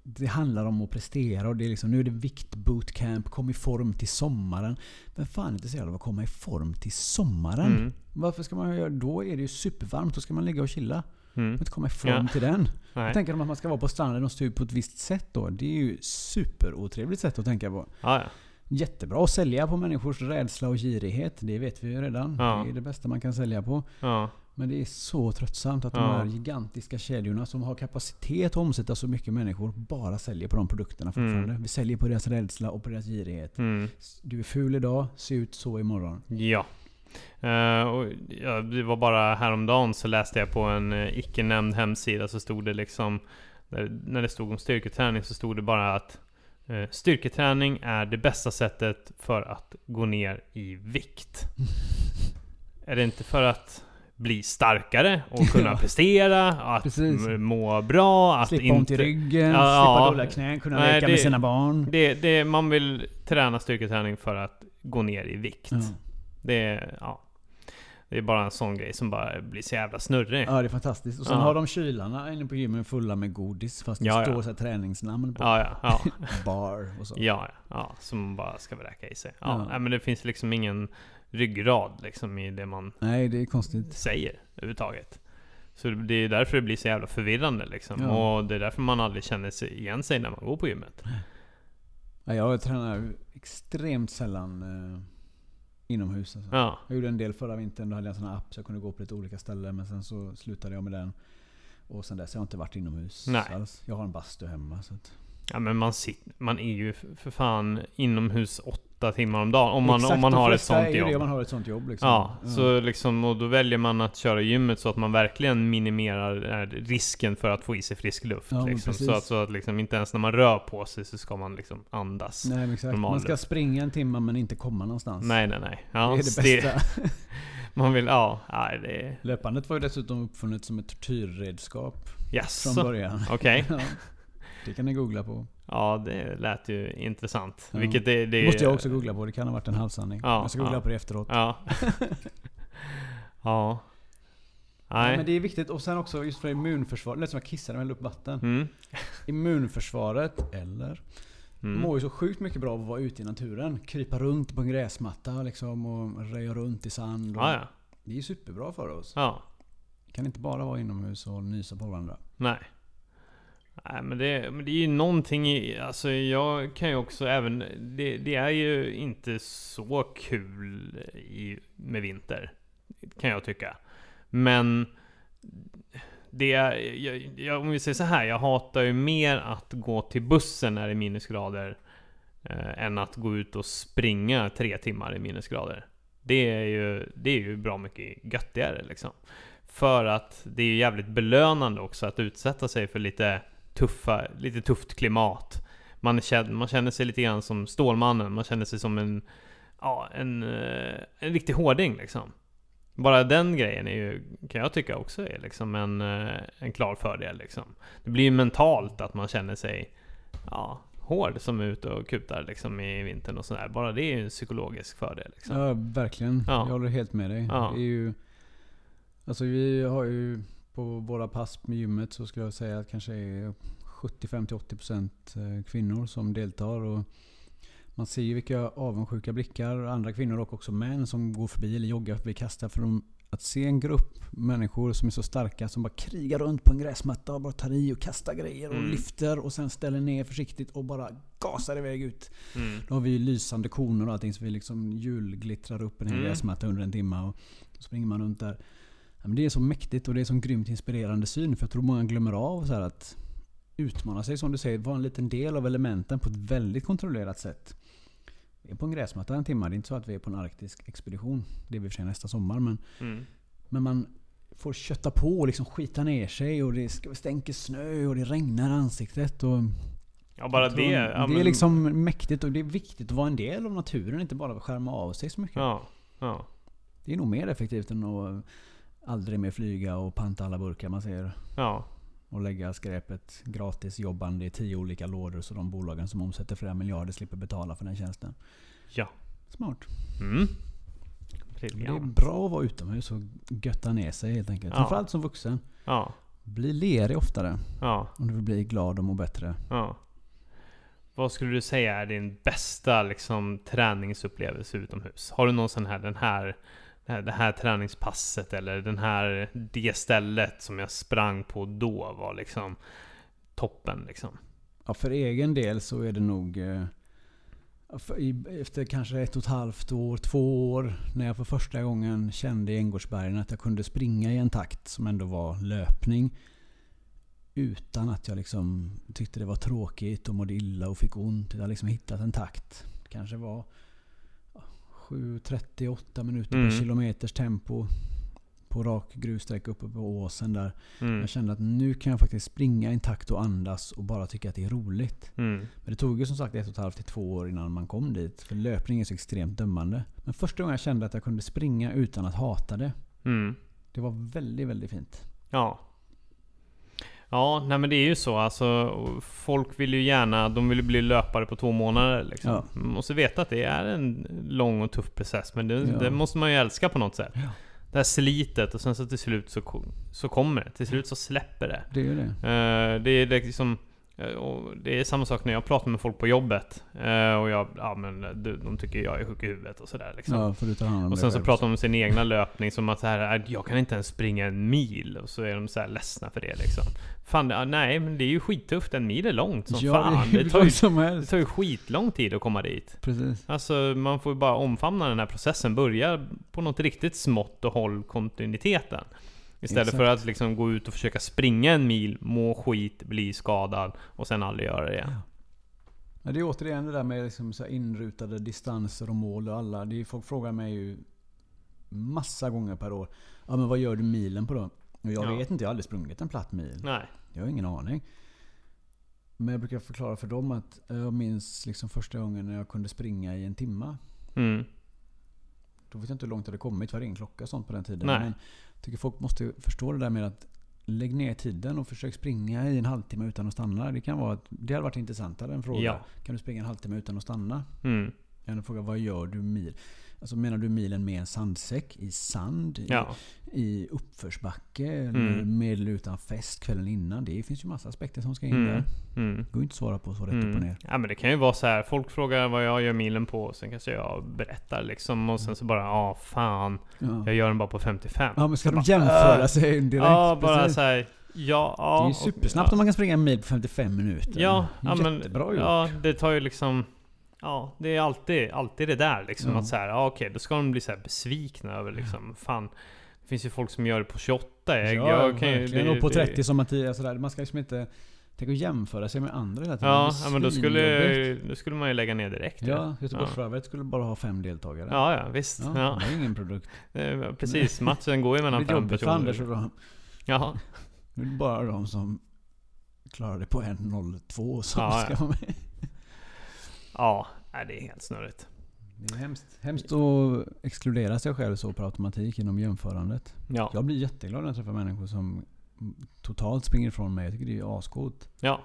Det handlar om att prestera och det är liksom, nu är det viktbootcamp, kom i form till sommaren. Vem fan är intresserad av att komma i form till sommaren? Mm, Varför ska man göra Då är det ju supervarmt, då ska man ligga och chilla. mm, Inte komma i form Ja. till den. nej. Tänker de att man ska vara på stranden och stup på ett visst sätt då? Det är ju superotrevligt sätt att tänka på. Ja, ja. Jättebra att sälja på människors rädsla och girighet. Det vet vi ju redan. Ja. Det är det bästa man kan sälja på. ja. Men det är så tröttsamt att de Ja. här gigantiska kedjorna som har kapacitet att omsätta så mycket människor bara säljer på de produkterna fortfarande. Vi säljer på deras rädsla och på deras girighet. Mm. Du är ful idag, se ut så imorgon. Ja. Eh, och ja, det var bara häromdagen så läste jag på en uh, icke nämnd hemsida så stod det liksom där, När det stod om styrketräning så stod det bara att eh, Styrketräning är det bästa sättet för att gå ner i vikt. är det inte för att bli starkare och kunna prestera, att Precis. må bra, att Slippa ont i inte... ryggen, Ja, slippa dåliga knän, kunna Nej, leka det- med sina barn. Det, det, man vill träna styrketräning för att gå ner i vikt. Ja. Det ja. Det är bara en sån grej som bara blir så jävla snurrig. ja, det är fantastiskt. Och sen Ja. har de kylarna inne på gymmen fulla med godis. Fast det Ja, ja. står så här träningsnamn på. Ja, ja, ja. Bar och så. Ja, ja, ja. Som man bara ska vräka i sig. Ja, Ja. Nej, men det finns liksom ingen ryggrad liksom i det man Nej, det är konstigt. säger överhuvudtaget. Så det är därför det blir så jävla förvirrande liksom. Ja. Och det är därför man aldrig känner sig igen sig när man går på gymmet. Ja, jag tränar extremt sällan eh, inomhus. Alltså. Ja, Jag gjorde en del förra vintern. Då hade jag en sån här app så jag kunde gå på lite olika ställen. Men sen så slutade jag med den. Och sen dess har jag inte varit inomhus Nej. alls. Jag har en bastu hemma. Så att, ja men man, sitter, man är ju för fan inomhus åtta timmar om dagen. Om man, Exakt, om man har ett sånt jobb. om man har ett sånt jobb. Liksom. Ja, så liksom, och då väljer man att köra gymmet så att man verkligen minimerar här risken för att få i sig frisk luft. Ja, liksom. Så att, så att liksom, inte ens när man rör på sig så ska man liksom andas. Nej, exakt. Man ska springa en timme men inte komma någonstans. Nej, nej, nej. Ja, det är det bästa. man vill, ja, nej det. Löpandet var ju dessutom uppfunnet som ett tortyrredskap från Jaså? början. Okej. Ja. Det kan ni googla på. Ja, det lät ju intressant. Ja. Vilket det, det Det måste jag också googla på. Det kan ha varit en halvsanning. Ja, jag ska googla ja. på det efteråt. Ja. ja. Nej. Ja, men det är viktigt. Och sen också just för immunförsvaret. Det lät som jag kissade och hällde upp vatten. Mm. Immunförsvaret, eller? Mm. Mår ju så sjukt mycket bra av att vara ute i naturen. Krypa runt på en gräsmatta liksom och röja runt i sand. Och Ja, ja. Det är ju superbra för oss. Ja. Kan inte bara vara inomhus och nysa på varandra. Nej. Nej men det, men det är ju någonting i, alltså jag kan ju också även, det, det är ju inte så kul i, med vinter. Kan jag tycka. Men det är, jag, jag, om vi säger så här, jag hatar ju mer att gå till bussen när det är minusgrader eh, än att gå ut och springa tre timmar i minusgrader. Det är ju, det är ju bra mycket göttigare liksom. För att det är ju jävligt belönande också att utsätta sig för lite tuffa, lite tufft klimat. Man känner, man känner sig lite grann som Stålmannen, man känner sig som en, ja, en, eh, en riktig hårding liksom. Bara den grejen är ju, kan jag tycka också är liksom en, eh, en klar fördel liksom. Det blir ju mentalt att man känner sig, ja, hård som är ute och kutar liksom i vintern och sådär. Bara det är ju en psykologisk fördel liksom. Ja, verkligen. Ja. Jag håller helt med dig. Ja. Det är ju, alltså vi har ju på våra pass med gymmet så skulle jag säga att kanske är 75-80% eh, kvinnor som deltar. Och Man ser ju vilka avundsjuka blickar, andra kvinnor och också män som går förbi eller joggar förbi kastar. För de, att se en grupp människor som är så starka som bara krigar runt på en gräsmatta och bara tar i och kastar grejer och Mm. lyfter och sen ställer ner försiktigt och bara gasar iväg ut. Mm. Då har vi ju lysande koner och allting så vi liksom julglittrar upp en hel Mm. gräsmatta under en timme. Och så springer man runt där. Men det är så mäktigt och det är så grymt inspirerande syn. För jag tror många glömmer av så att utmana sig som du säger. Vara en liten del av elementen på ett väldigt kontrollerat sätt. Vi är på en gräsmatta en timme. Det är inte så att vi är på en arktisk expedition. Det är vi för sig nästa sommar. Men, Mm. men man får kötta på och liksom skita ner sig. Och det stänker snö och det regnar i ansiktet. Och Ja, bara det. Det Ja, är men- liksom mäktigt och det är viktigt att vara en del av naturen. Inte bara skärma av sig så mycket. Ja, ja. Det är nog mer effektivt än att aldrig mer flyga och panta alla burkar man ser. Ja. Och lägga skräpet gratis jobbande i tio olika lådor så de bolagen som omsätter flera miljarder slipper betala för den tjänsten. Ja. Smart. Mm. Det är bra att vara utomhus och götta ner sig helt enkelt. Ja. Framförallt som vuxen. Ja. Bli lerig oftare Ja. om du vill bli glad och må bättre. Ja. Vad skulle du säga är din bästa liksom, träningsupplevelse utomhus? Har du någon sån här, den här, det här, det här träningspasset eller den här, det stället som jag sprang på då var liksom toppen liksom? Ja, för egen del så är det nog eh, efter kanske ett och ett halvt år, två år, när jag för första gången kände i Änggårdsbergen att jag kunde springa i en takt som ändå var löpning. Utan att jag liksom tyckte det var tråkigt och mådde illa och fick ont. Jag har liksom hittat en takt. Kanske var 7.38 minuter Mm. per kilometers tempo. På rak grussträcka uppe på åsen där. Mm. Jag kände att nu kan jag faktiskt springa i en takt och andas och bara tycka att det är roligt. Mm. Men det tog ju som sagt ett och ett halvt till två år innan man kom dit. För löpning är så extremt dömande. Men första gången jag kände att jag kunde springa utan att hata det. Mm. Det var väldigt, väldigt fint. Ja. Ja, nej men det är ju så alltså. Folk vill ju gärna, de vill bli löpare på två månader liksom. Ja. Man måste veta att det är en lång och tuff process, men det, Ja. det måste man ju älska på något sätt. Ja. Det här slitet och sen så till slut så, så kommer det. Till slut så släpper det. Det är det. Eh, det är liksom... eh, Och det är samma sak när jag pratar med folk på jobbet. Eh, och jag, ja men de, de tycker jag är sjuk i huvudet och sådär liksom. Ja, Och sen så pratar de om sin egna löpning som att så här, "Äh, jag kan inte ens springa en mil. Och så är de så här ledsna för det liksom. Fan, nej men det är ju skittufft. En mil är långt som ja, fan. det Det tar, ju, det tar ju skitlång tid att komma dit. Precis. Alltså man får ju bara omfamna den här processen. Börja på något riktigt smått och håll kontinuiteten. Istället Exakt. för att liksom gå ut och försöka springa en mil, må skit, bli skadad och sen aldrig göra det igen. Men det är återigen det där med liksom så inrutade distanser och mål och alla. Det är, folk frågar mig ju massa gånger per år. Ja men vad gör du milen på då? Och jag Ja. vet inte, jag har aldrig sprungit en platt mil. Nej. Jag har ingen aning. Men jag brukar förklara för dem att jag minns liksom första gången när jag kunde springa i en timma. Mm. Då vet jag inte hur långt jag hade kommit, för jag hade ingen klocka sånt på den tiden. Nej. Men tycker folk måste förstå det där med att lägg ner tiden och försök springa i en halvtimme utan att stanna. Det kan vara att, det hade varit intressantare än fråga. Ja. Kan du springa en halvtimme utan att stanna? Mm. Än att fråga vad gör du mil? Alltså menar du milen med en sandsäck? I sand? I, Ja. i uppförsbacke? Eller Mm. med eller utan fest kvällen innan? Det finns ju massa aspekter som ska in Mm. där. Mm. Går inte att svara på så rätt upp och Mm. ner. Ja men det kan ju vara så här. folk frågar vad jag gör milen på, och sen kanske jag berättar liksom, och sen så bara ja fan, Ja. jag gör den bara på 55. Ja men ska Så de bara, jämföra äh. sig direkt? Ja, bara så här, ja, ja. det är ju och- supersnabbt ja. om man kan springa en mil på 55 minuter. Ja, ja men, Jättebra gjort. ja, det tar ju liksom Ja, det är alltid, alltid det där liksom Ja. att så här, ja, okej, då ska de bli så här besvikna över liksom, fan Det finns ju folk som gör det på 28 jag, ja, jag kan ju, det- och på det- 30 som Mattias sådär. Man ska liksom inte... Tänk att jämföra sig med andra hela tiden. Ja, Det ja men då skulle, då skulle man ju lägga ner direkt Ja, Göteborgsvarvet skulle bara ha fem deltagare. ja, ja visst Ja, ja. Det är ingen produkt. Precis, matchen går ju Det mellan blir fem jobbigt för personer Anders och. Ja, Nu är det bara de som klarar det på 1.02 som Ja, ska ja. vara med. ja, nej, det är helt snurrigt Det är hemskt. Hemskt att exkludera sig själv så per automatik genom jämförandet. Ja, Jag blir jätteglad när jag träffar människor som totalt springer ifrån mig. Jag tycker det är ascoolt. ja,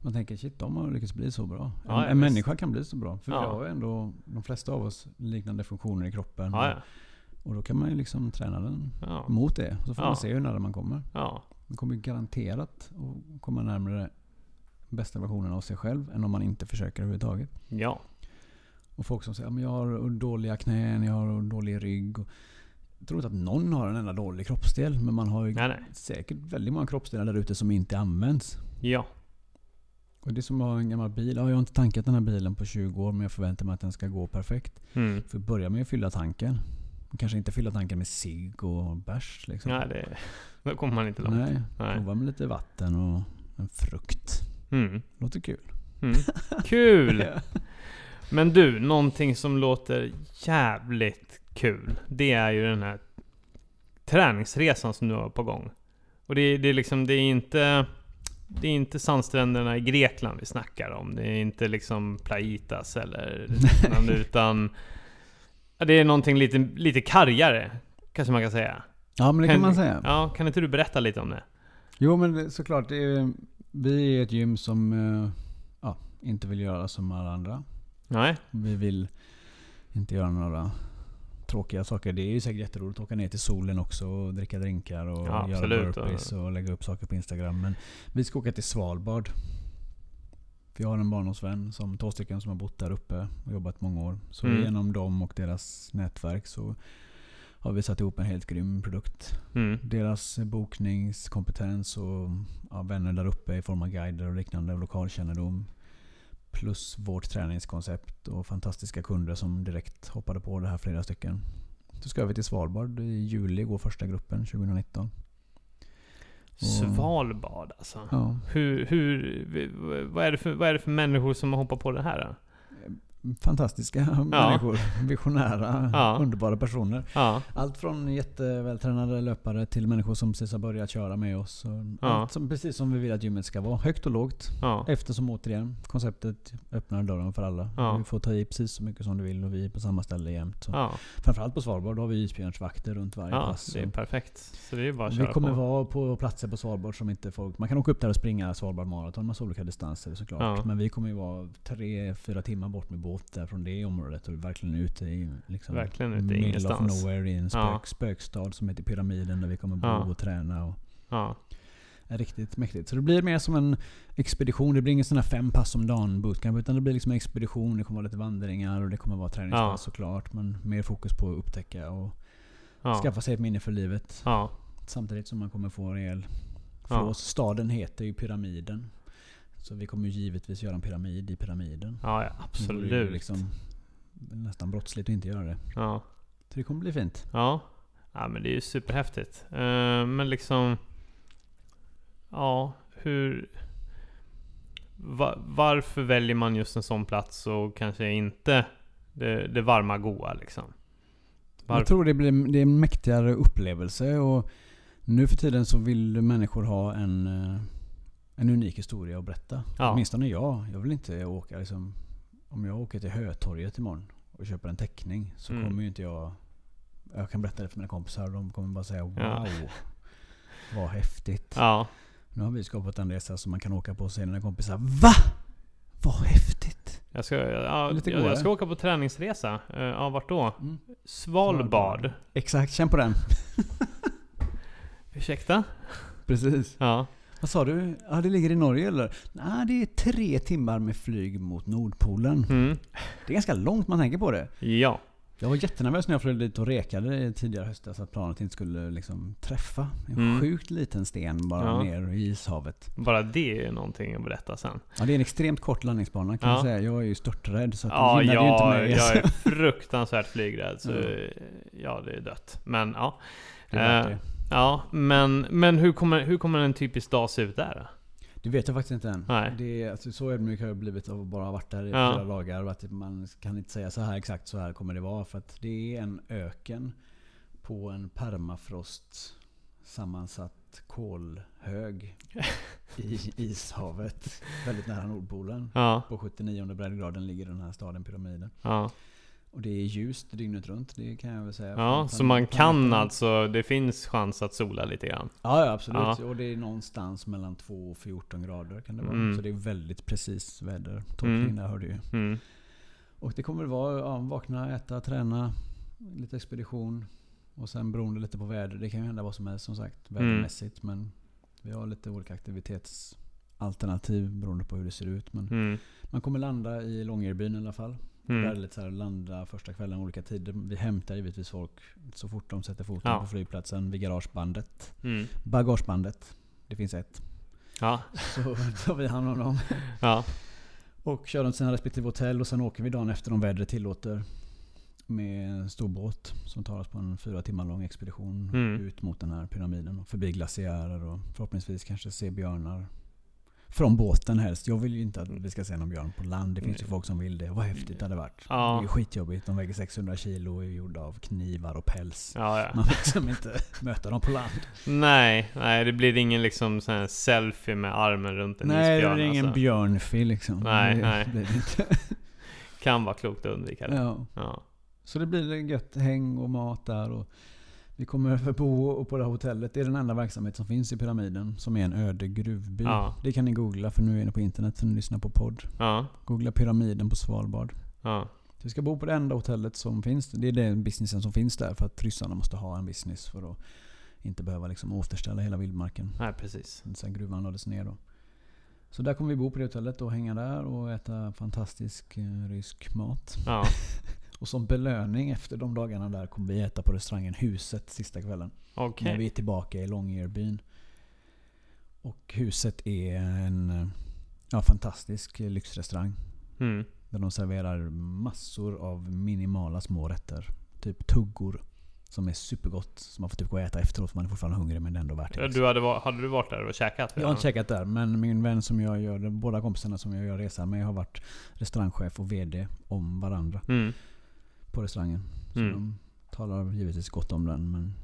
Man tänker shit, de har lyckats bli så bra. En, Ja, en visst. människa kan bli så bra. För Ja. vi har ju ändå, de flesta av oss, liknande funktioner i kroppen. ja, Och då kan man ju liksom träna den mot det. Så får man se hur nära man kommer. ja, Man kommer garanterat att komma närmare bästa versionen av sig själv än om man inte försöker överhuvudtaget. ja. Och folk som säger att jag har dåliga knän, jag har dålig rygg. Och jag tror inte att någon har en enda dålig kroppsdel. Men man har ju Nej, nej. säkert väldigt många kroppsdelar där ute som inte används. Ja. Och det är som att ha en gammal bil. Ja, jag har inte tankat den här bilen på 20 år men jag förväntar mig att den ska gå perfekt. Mm. För börja med att fylla tanken. Kanske inte fylla tanken med cigg och bärs liksom. Nej, det, då kommer man inte långt. Nej, Nej. prova med lite vatten och en frukt. Mm. Låter kul. Mm. Kul! Men du, någonting som låter jävligt kul. Det är ju den här träningsresan som du har på gång. Och det, är- det är liksom, det är inte... Det är inte sandstränderna i Grekland vi snackar om. Det är inte liksom Plaitas eller liknande, utan... Det är någonting lite, lite kargare, kanske man kan säga. Ja men det kan man säga. Ja, kan inte du berätta lite om det? Jo men det- såklart. Det är, vi är ett gym som eh, ja, inte vill göra som alla andra. Nej? Vi vill inte göra några tråkiga saker. Det är ju säkert jätteroligt att åka ner till solen också och dricka drinkar och Ja, göra burpees och lägga upp saker på Instagram. Men vi ska åka till Svalbard. Vi har en barndomsvän, som, två stycken som har bott där uppe och jobbat många år. Så Mm. genom dem och deras nätverk så har vi satt ihop en helt grym produkt. Mm. Deras bokningskompetens och ja, vänner där uppe i form av guider och liknande och lokalkännedom. Plus vårt träningskoncept och fantastiska kunder som direkt hoppade på det här flera stycken. Så ska vi till Svalbard i juli, går första gruppen 2019. Svalbard alltså. Ja, Hur, hur, vad, är det för, vad är det för människor som har hoppat på det här? Då? Fantastiska människor. Visionära, Ja. underbara personer. Ja, Allt från jättevältränade löpare till människor som precis har börjat köra med oss. Ja. Allt som, precis som vi vill att gymmet ska vara. Högt och lågt. ja, Eftersom återigen, konceptet öppnar dörren för alla. Ja. Du får ta i precis så mycket som du vill och vi är på samma ställe jämt. Så. ja, Framförallt på Svalbard har vi isbjörnsvakter runt varje ja, pass. det är perfekt. Så det är bara att vi köra kommer på. vara på platser på Svalbard som inte folk... Man kan åka upp där och springa Svalbard Marathon, massa olika distanser såklart. Ja. Men vi kommer ju vara tre, fyra timmar bort med båt där från det området och verkligen ute i liksom, Verkligen ute i middle ingenstans. of nowhere i en spök, Ja. spökstad som heter Pyramiden där vi kommer bo Ja. och träna. Och, Ja, är riktigt mäktigt. Så det blir mer som en expedition. Det blir ingen sån här fem pass om dagen bootcamp. Utan det blir liksom en expedition. Det kommer vara lite vandringar och det kommer vara träningspass Ja. såklart. Men mer fokus på att upptäcka och ja, skaffa sig ett minne för livet. Samtidigt som man kommer få en rejäl oss, staden heter ju Pyramiden. Så vi kommer ju givetvis göra en pyramid i pyramiden. ja, ja Det vore ju absolut. Liksom nästan brottsligt att inte göra det. Ja, Så det kommer bli fint. ja. Ja men det är ju superhäftigt. Eh, men liksom... Ja, hur... Va, varför väljer man just en sån plats och kanske inte det, det varma goa liksom? Varför? Jag tror det blir det är en mäktigare upplevelse. Och nu för tiden så vill människor ha en, eh, en unik historia att berätta. Ja. Åtminstone jag. Jag vill inte åka liksom, Om jag åker till Hötorget imorgon och köper en teckning så Mm. kommer ju inte jag... Jag kan berätta det för mina kompisar och de kommer bara säga wow. Ja. Vad häftigt. Ja, Nu har vi skapat en resa som man kan åka på och säga till kompisar VA? Vad häftigt! jag ska, ja, Lite jag, jag ska åka på träningsresa. Uh, ja, vart då? Mm. Svalbard. Exakt, känn på den. Ursäkta? Precis. Ja. Vad sa du? Ja, det ligger i Norge eller? Nej, det är tre timmar med flyg mot Nordpolen. Mm. Det är ganska långt man tänker på det. Ja. Jag var jättenervös när jag flög dit och rekade tidigare höstas att planet inte skulle liksom träffa. En Mm. sjukt liten sten bara Ja. ner i ishavet. Bara det är någonting att berätta sen. Ja, det är en extremt kort landningsbana kan Ja. jag säga. Jag är ju störträdd så att Ja, det gynnar ju inte jag, mig. jag är fruktansvärt flygrädd. Så Ja. ja, det är dött. Men ja. Det är. Ja, men, men hur, kommer, hur kommer en typisk dag se ut där då? Det vet jag faktiskt inte än. Nej. Det är, alltså, så ödmjuk har jag blivit av att bara ha varit där i Ja. flera dagar. Och att man kan inte säga så här exakt så här kommer det vara. För att det är en öken på en permafrost sammansatt kolhög i ishavet. Väldigt nära Nordpolen. Ja, På 79 breddgraden ligger den här staden Pyramiden. ja. Och det är ljust dygnet runt, det kan jag väl säga. ja så man kan alltså, det finns chans att sola lite grann. Ja, ja absolut. Ja. Och det är någonstans mellan 2 och 14 grader kan det vara. Mm. Så det är väldigt precis väder. Mm. där hör du ju. Mm. Och det kommer vara ja, vakna, äta, träna, lite expedition. Och sen beroende lite på väder. Det kan ju hända vad som helst som sagt Mm. vädermässigt. Men vi har lite olika aktivitetsalternativ beroende på hur det ser ut. Men Mm. man kommer landa i Långerbyn i alla fall. Mm. Där är det lite så här, landa första kvällen olika tider. Vi hämtar givetvis folk så fort de sätter foten Ja. på flygplatsen vid garagebandet. Mm. Bagagebandet. Det finns ett. Ja. Så tar vi hand om dem. Ja. Och kör dem till sina respektive hotell och sen åker vi dagen efter om vädret tillåter. Med en stor båt som tar oss på en fyra timmar lång expedition Mm. ut mot den här pyramiden. Och förbi glaciärer och förhoppningsvis kanske se björnar. Från båten helst. Jag vill ju inte att vi ska se någon björn på land. Det finns ju Nej. folk som vill det. Vad häftigt det hade varit. Ja. Det är ju skitjobbigt. De väger 600 kilo och är gjorda av knivar och päls. Ja, ja. Man vill liksom inte möta dem på land. Nej, nej, det blir ingen liksom sån selfie med armen runt en Nej, det isbjörn. är ingen alltså. björnfi liksom. Nej, det nej. Blir det inte. Kan vara klokt att undvika det. Ja. Ja. Så det blir gött häng och mat där. Och vi kommer att bo på det här hotellet. Det är den enda verksamhet som finns i pyramiden. Som är en öde gruvby. Ja. Det kan ni googla för nu är ni på internet för ni lyssnar på podd. Ja. Googla pyramiden på Svalbard. Ja. Vi ska bo på det enda hotellet som finns. Det är den businessen som finns där. För att ryssarna måste ha en business för att inte behöva liksom återställa hela vildmarken. Nej, precis. Sen gruvan lades ner då. Så där kommer vi bo på det hotellet och hänga där och äta fantastisk eh, rysk mat. Ja. Och som belöning efter de dagarna där kommer vi äta på restaurangen Huset sista kvällen. Okej. När vi är tillbaka i Longyearbyen. Och Huset är en ja, fantastisk lyxrestaurang. Mm. Där de serverar massor av minimala små rätter. Typ tuggor. Som är supergott. Som man får typ gå och äta efteråt för man är fortfarande hungrig men det är ändå värt det. Du hade, hade du varit där och käkat? Jag har inte käkat där, men min vän som jag gör, båda kompisarna som jag gör resan med har varit restaurangchef och VD om varandra Mm. På restaurangen. Så Mm. de talar givetvis gott om den. Men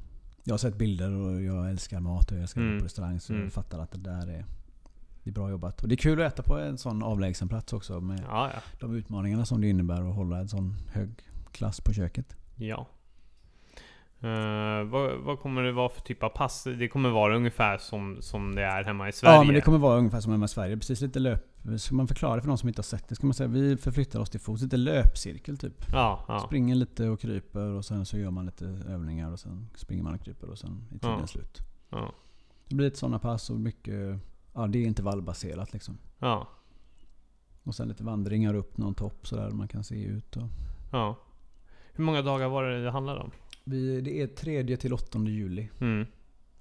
jag har sett bilder och jag älskar mat och jag älskar Mm. gå på restaurang. Så Mm. jag fattar att det där är, det är bra jobbat. Och det är kul att äta på en sån avlägsen plats också. Med Ja, ja. de utmaningarna som det innebär att hålla en sån hög klass på köket. Ja. Eh, vad, vad kommer det vara för typ av pass? Det kommer vara ungefär som, som det är hemma i Sverige? Ja men det kommer vara ungefär som hemma i Sverige. Precis lite löp... Ska man förklara för de som inte har sett det? Ska man säga vi förflyttar oss till fots. Lite löpcirkel typ. Ja, ja. Springer lite och kryper och sen så gör man lite övningar och sen springer man och kryper och sen är tiden Ja. slut. Ja. Det blir lite sådana pass och mycket... Ja det är intervallbaserat liksom. Ja. Och sen lite vandringar upp någon topp sådär man kan se ut. Och ja. Hur många dagar var det det handlade om? Vi, det är 3 till 8 juli. Mm.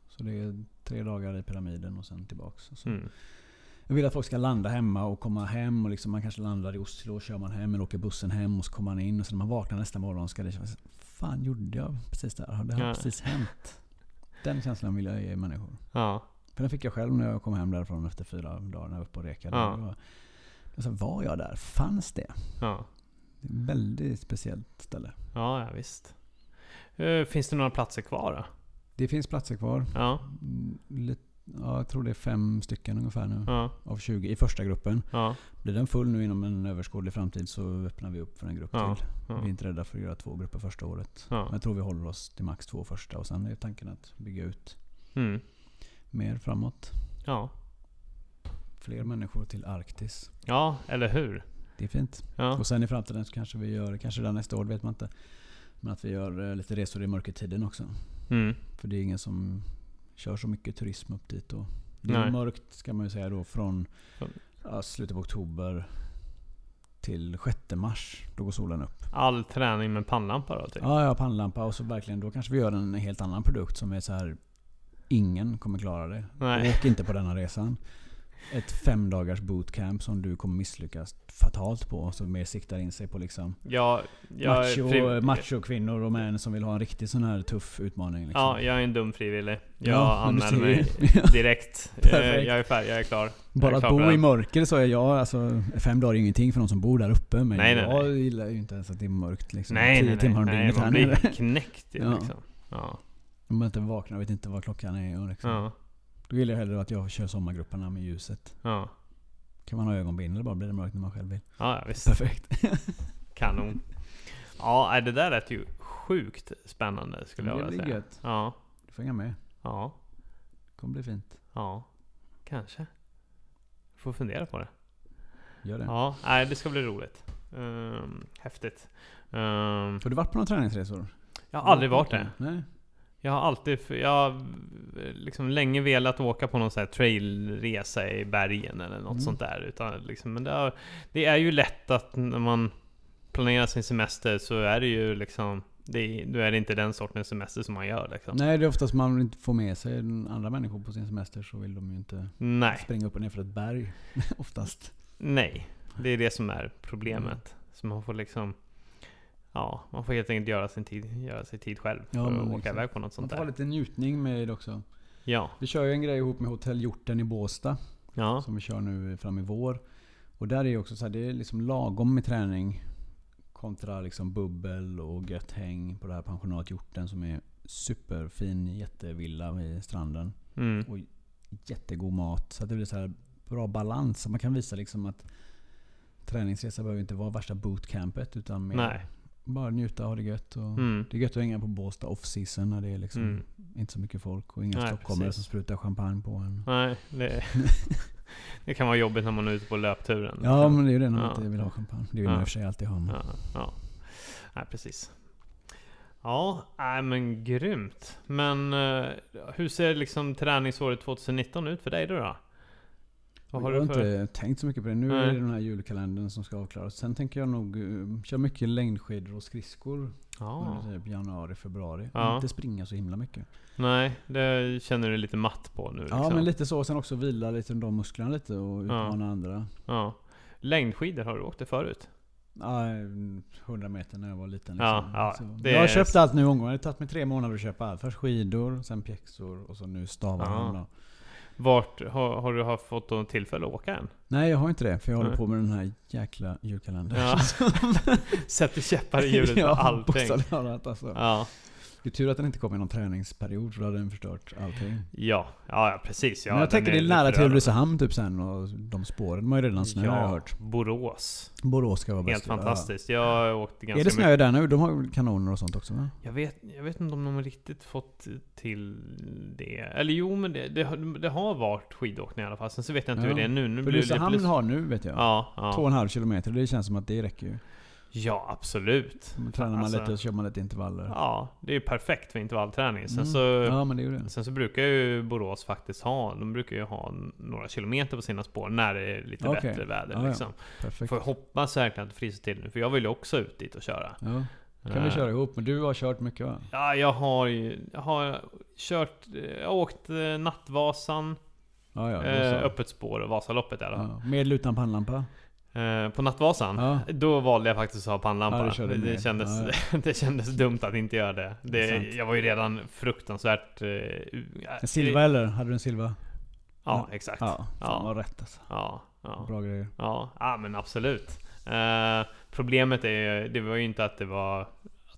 Så det är tre dagar i pyramiden och sen tillbaks. Mm. Jag vill att folk ska landa hemma och komma hem. Och liksom man kanske landar i Oslo och kör man hem eller åker bussen hem och så kommer man in. Och sen när man vaknar nästa morgon ska det kännas... Fan gjorde jag precis det här? Det har Ja. precis hänt. Den känslan vill jag ge människor. Ja. För den fick jag själv när jag kom hem därifrån efter fyra dagar när jag var uppe och rekade. Ja. Var, jag sa, var jag där? Fanns det? Ja. Det är ett väldigt speciellt ställe. Ja, ja visst. Eh, finns det några platser kvar då? Det finns platser kvar. Ja. Mm, Lite, ja, jag tror det är fem stycken ungefär nu. Ja. Av 20 i första gruppen. Ja. Blir den full nu inom en överskådlig framtid så öppnar vi upp för en grupp till. Vi är inte rädda för att göra två grupper första året. Men jag tror vi håller oss till max två första och sen är tanken att bygga ut Mm. mer framåt. Ja. Fler människor till Arktis. Ja, eller hur? Det är fint. Och sen i framtiden så kanske vi gör, kanske redan nästa år, vet man inte. Men att vi gör eh, lite resor i mörkertiden också. Mm. För det är ingen som kör så mycket turism upp dit. Och det är mörkt ska man ju säga då från Från- ja, slutet av oktober till 6 mars. Då går solen upp. All träning med pannlampa då? Typ. Ja, ja, pannlampa och så verkligen, då kanske vi gör en helt annan produkt som är så här. Ingen kommer klara det. Nej. Åk inte på denna resan. Ett fem dagars bootcamp som du kommer misslyckas fatalt på. Som mer siktar in sig på liksom jag, macho, fri- macho kvinnor och män som vill ha en riktig sån här tuff utmaning. Liksom. Ja, jag är en dum frivillig. Jag Ja, anmäler mig direkt. Eh, jag är färdig, jag är klar. Jag Bara är att klar bo i mörker så är jag, alltså fem dagar är ingenting för någon som bor där uppe. Men Nej, nej, jag nej. gillar ju inte ens att det är mörkt liksom. Nej, Tio nej, nej. timmar om dygnet här man blir nere. knäckt ju, Ja. liksom. Ja. Man inte vaknar och vet inte vad klockan är. Och liksom. Ja. Då gillar jag hellre att jag kör sommargrupperna med ljuset. Ja. Kan man ha ögonbindel bara blir det mörkt när man själv vill. Ja, ja, visst. Perfekt. Kanon. Ja, det där lät ju sjukt spännande skulle jag Det vilja blir säga. gött. Ja. Du får hänga med. Ja. Det kommer bli fint. Ja. Kanske. Får fundera på det. Gör det. Ja, nej, det ska bli roligt. Um, häftigt. Um, Har du varit på några träningsresor? jag har aldrig varit det. Nej. Jag har alltid, jag har liksom länge velat åka på någon sån här trailresa i bergen eller något Mm. sånt där. Utan liksom, men det, har, det är ju lätt att när man planera sin semester så är det ju liksom det då är det inte den sortens semester som man gör liksom. Nej, det är oftast man inte får med sig andra människor på sin semester så vill de ju inte Nej, springa upp och ner för ett berg. oftast. nej. Det är det som är problemet. Så man får liksom Ja, man får helt enkelt göra sin tid, göra sig tid själv för att åka exakt. iväg på något Man sånt får ha där. lite njutning med det också. Ja, Vi kör ju en grej ihop med Hotell Hjorten i Båstad. ja, Som vi kör nu fram i vår. Och där är ju också så här, det är liksom lagom med träning. Kontra liksom bubbel och gött häng på det här pensionat Hjorten som är superfin jättevilla vid stranden. mm, Och jättegod mat. Så det blir så här bra balans. Så man kan visa liksom att träningsresa behöver inte vara värsta bootcampet. Utan mer nej, bara njuta och ha det gött. Och mm, Det är gött att hänga på Båstad off-season när det är liksom mm, inte så mycket folk och inga Nej, stockholmare precis. som sprutar champagne på en. nej, det, det kan vara jobbigt när man är ute på löpturen. Ja men det är ju det när man Ja. inte vill ha champagne. Det vill man Ja. i och för sig alltid ha. Ja, ja. Nej, precis. Ja, nej, men grymt. Men eh, hur ser liksom träningsåret 2019 ut för dig då? då? Jag har för... inte tänkt så mycket på det. Nu Nej. är det den här julkalendern som ska avklaras. Sen tänker jag nog uh, köra mycket längdskidor och skridskor. Ja. Under typ januari, februari. Ja. Inte springa så himla mycket. Nej, det känner du lite matt på nu liksom. Ja men lite så. Sen också vila lite de musklerna lite och utmana andra. Ja. Längdskidor, har du åkt det förut? Ja, 100 meter när jag var liten. Ja, Liksom. ja, det jag har är- köpt allt nu omgående. Det har tagit mig tre månader att köpa allt. Först skidor, sen pjäxor och så nu stavarna. Ja. Vart har, har du haft fått något tillfälle att åka än? Nej jag har inte det. För jag håller Nej. på med den här jäkla julkalendern. Ja. Sätter käppar i hjulet ja, allting. bokstavligt talat, alltså. Ja. Det är tur att den inte kom i någon träningsperiod för då hade den förstört allting. Ja, ja, ja precis. Ja, Men jag tänker det är nära till. Ulricehamn typ sen och de spåren var ju redan snö har jag hört. Borås. Borås ska vara Helt bäst. fantastiskt. Jag har åkt Ja. ganska Är det snö där nu? De har kanoner och sånt också va? Jag vet, jag vet inte om de har riktigt fått till det. Eller jo, men det, det, har- det har varit skidåkning i alla fall. Sen så vet jag inte Ja. hur det är nu. Nu Ulricehamn har nu vet jag. Ja, Två och ja. en halv kilometer. Det känns som att det räcker ju. Ja, absolut. Så tränar man Alltså- lite så kör man lite intervaller. Ja, det är ju perfekt för intervallträning. Sen, Mm. så, Ja men det är det. sen så brukar ju Borås faktiskt ha, de brukar ju ha några kilometer på sina spår när det är lite Okej. bättre väder. Ja, ja. liksom. Perfekt. Får hoppas verkligen att det fryser till nu, för jag vill ju också ut dit och köra. Ja. Kan vi Eh, köra ihop? Men du har kört mycket va? Ja, jag har ju, jag har kört, jag har åkt eh, Nattvasan, Ja, ja. eh, öppet spår och Vasaloppet fall. ja. Med eller utan pannlampa? Eh, på Nattvasan, Ja. då valde jag faktiskt att ha pannlampa. Ja, det, kändes, Ja, det kändes dumt att inte göra det. Det jag var ju redan fruktansvärt... Eh, En silva eller? Hade du en silva? Ja, exakt. Ja, fan vad rätt alltså. Ja. Bra grejer. Ja, ja men absolut. Eh, problemet är ju, det var ju inte att det var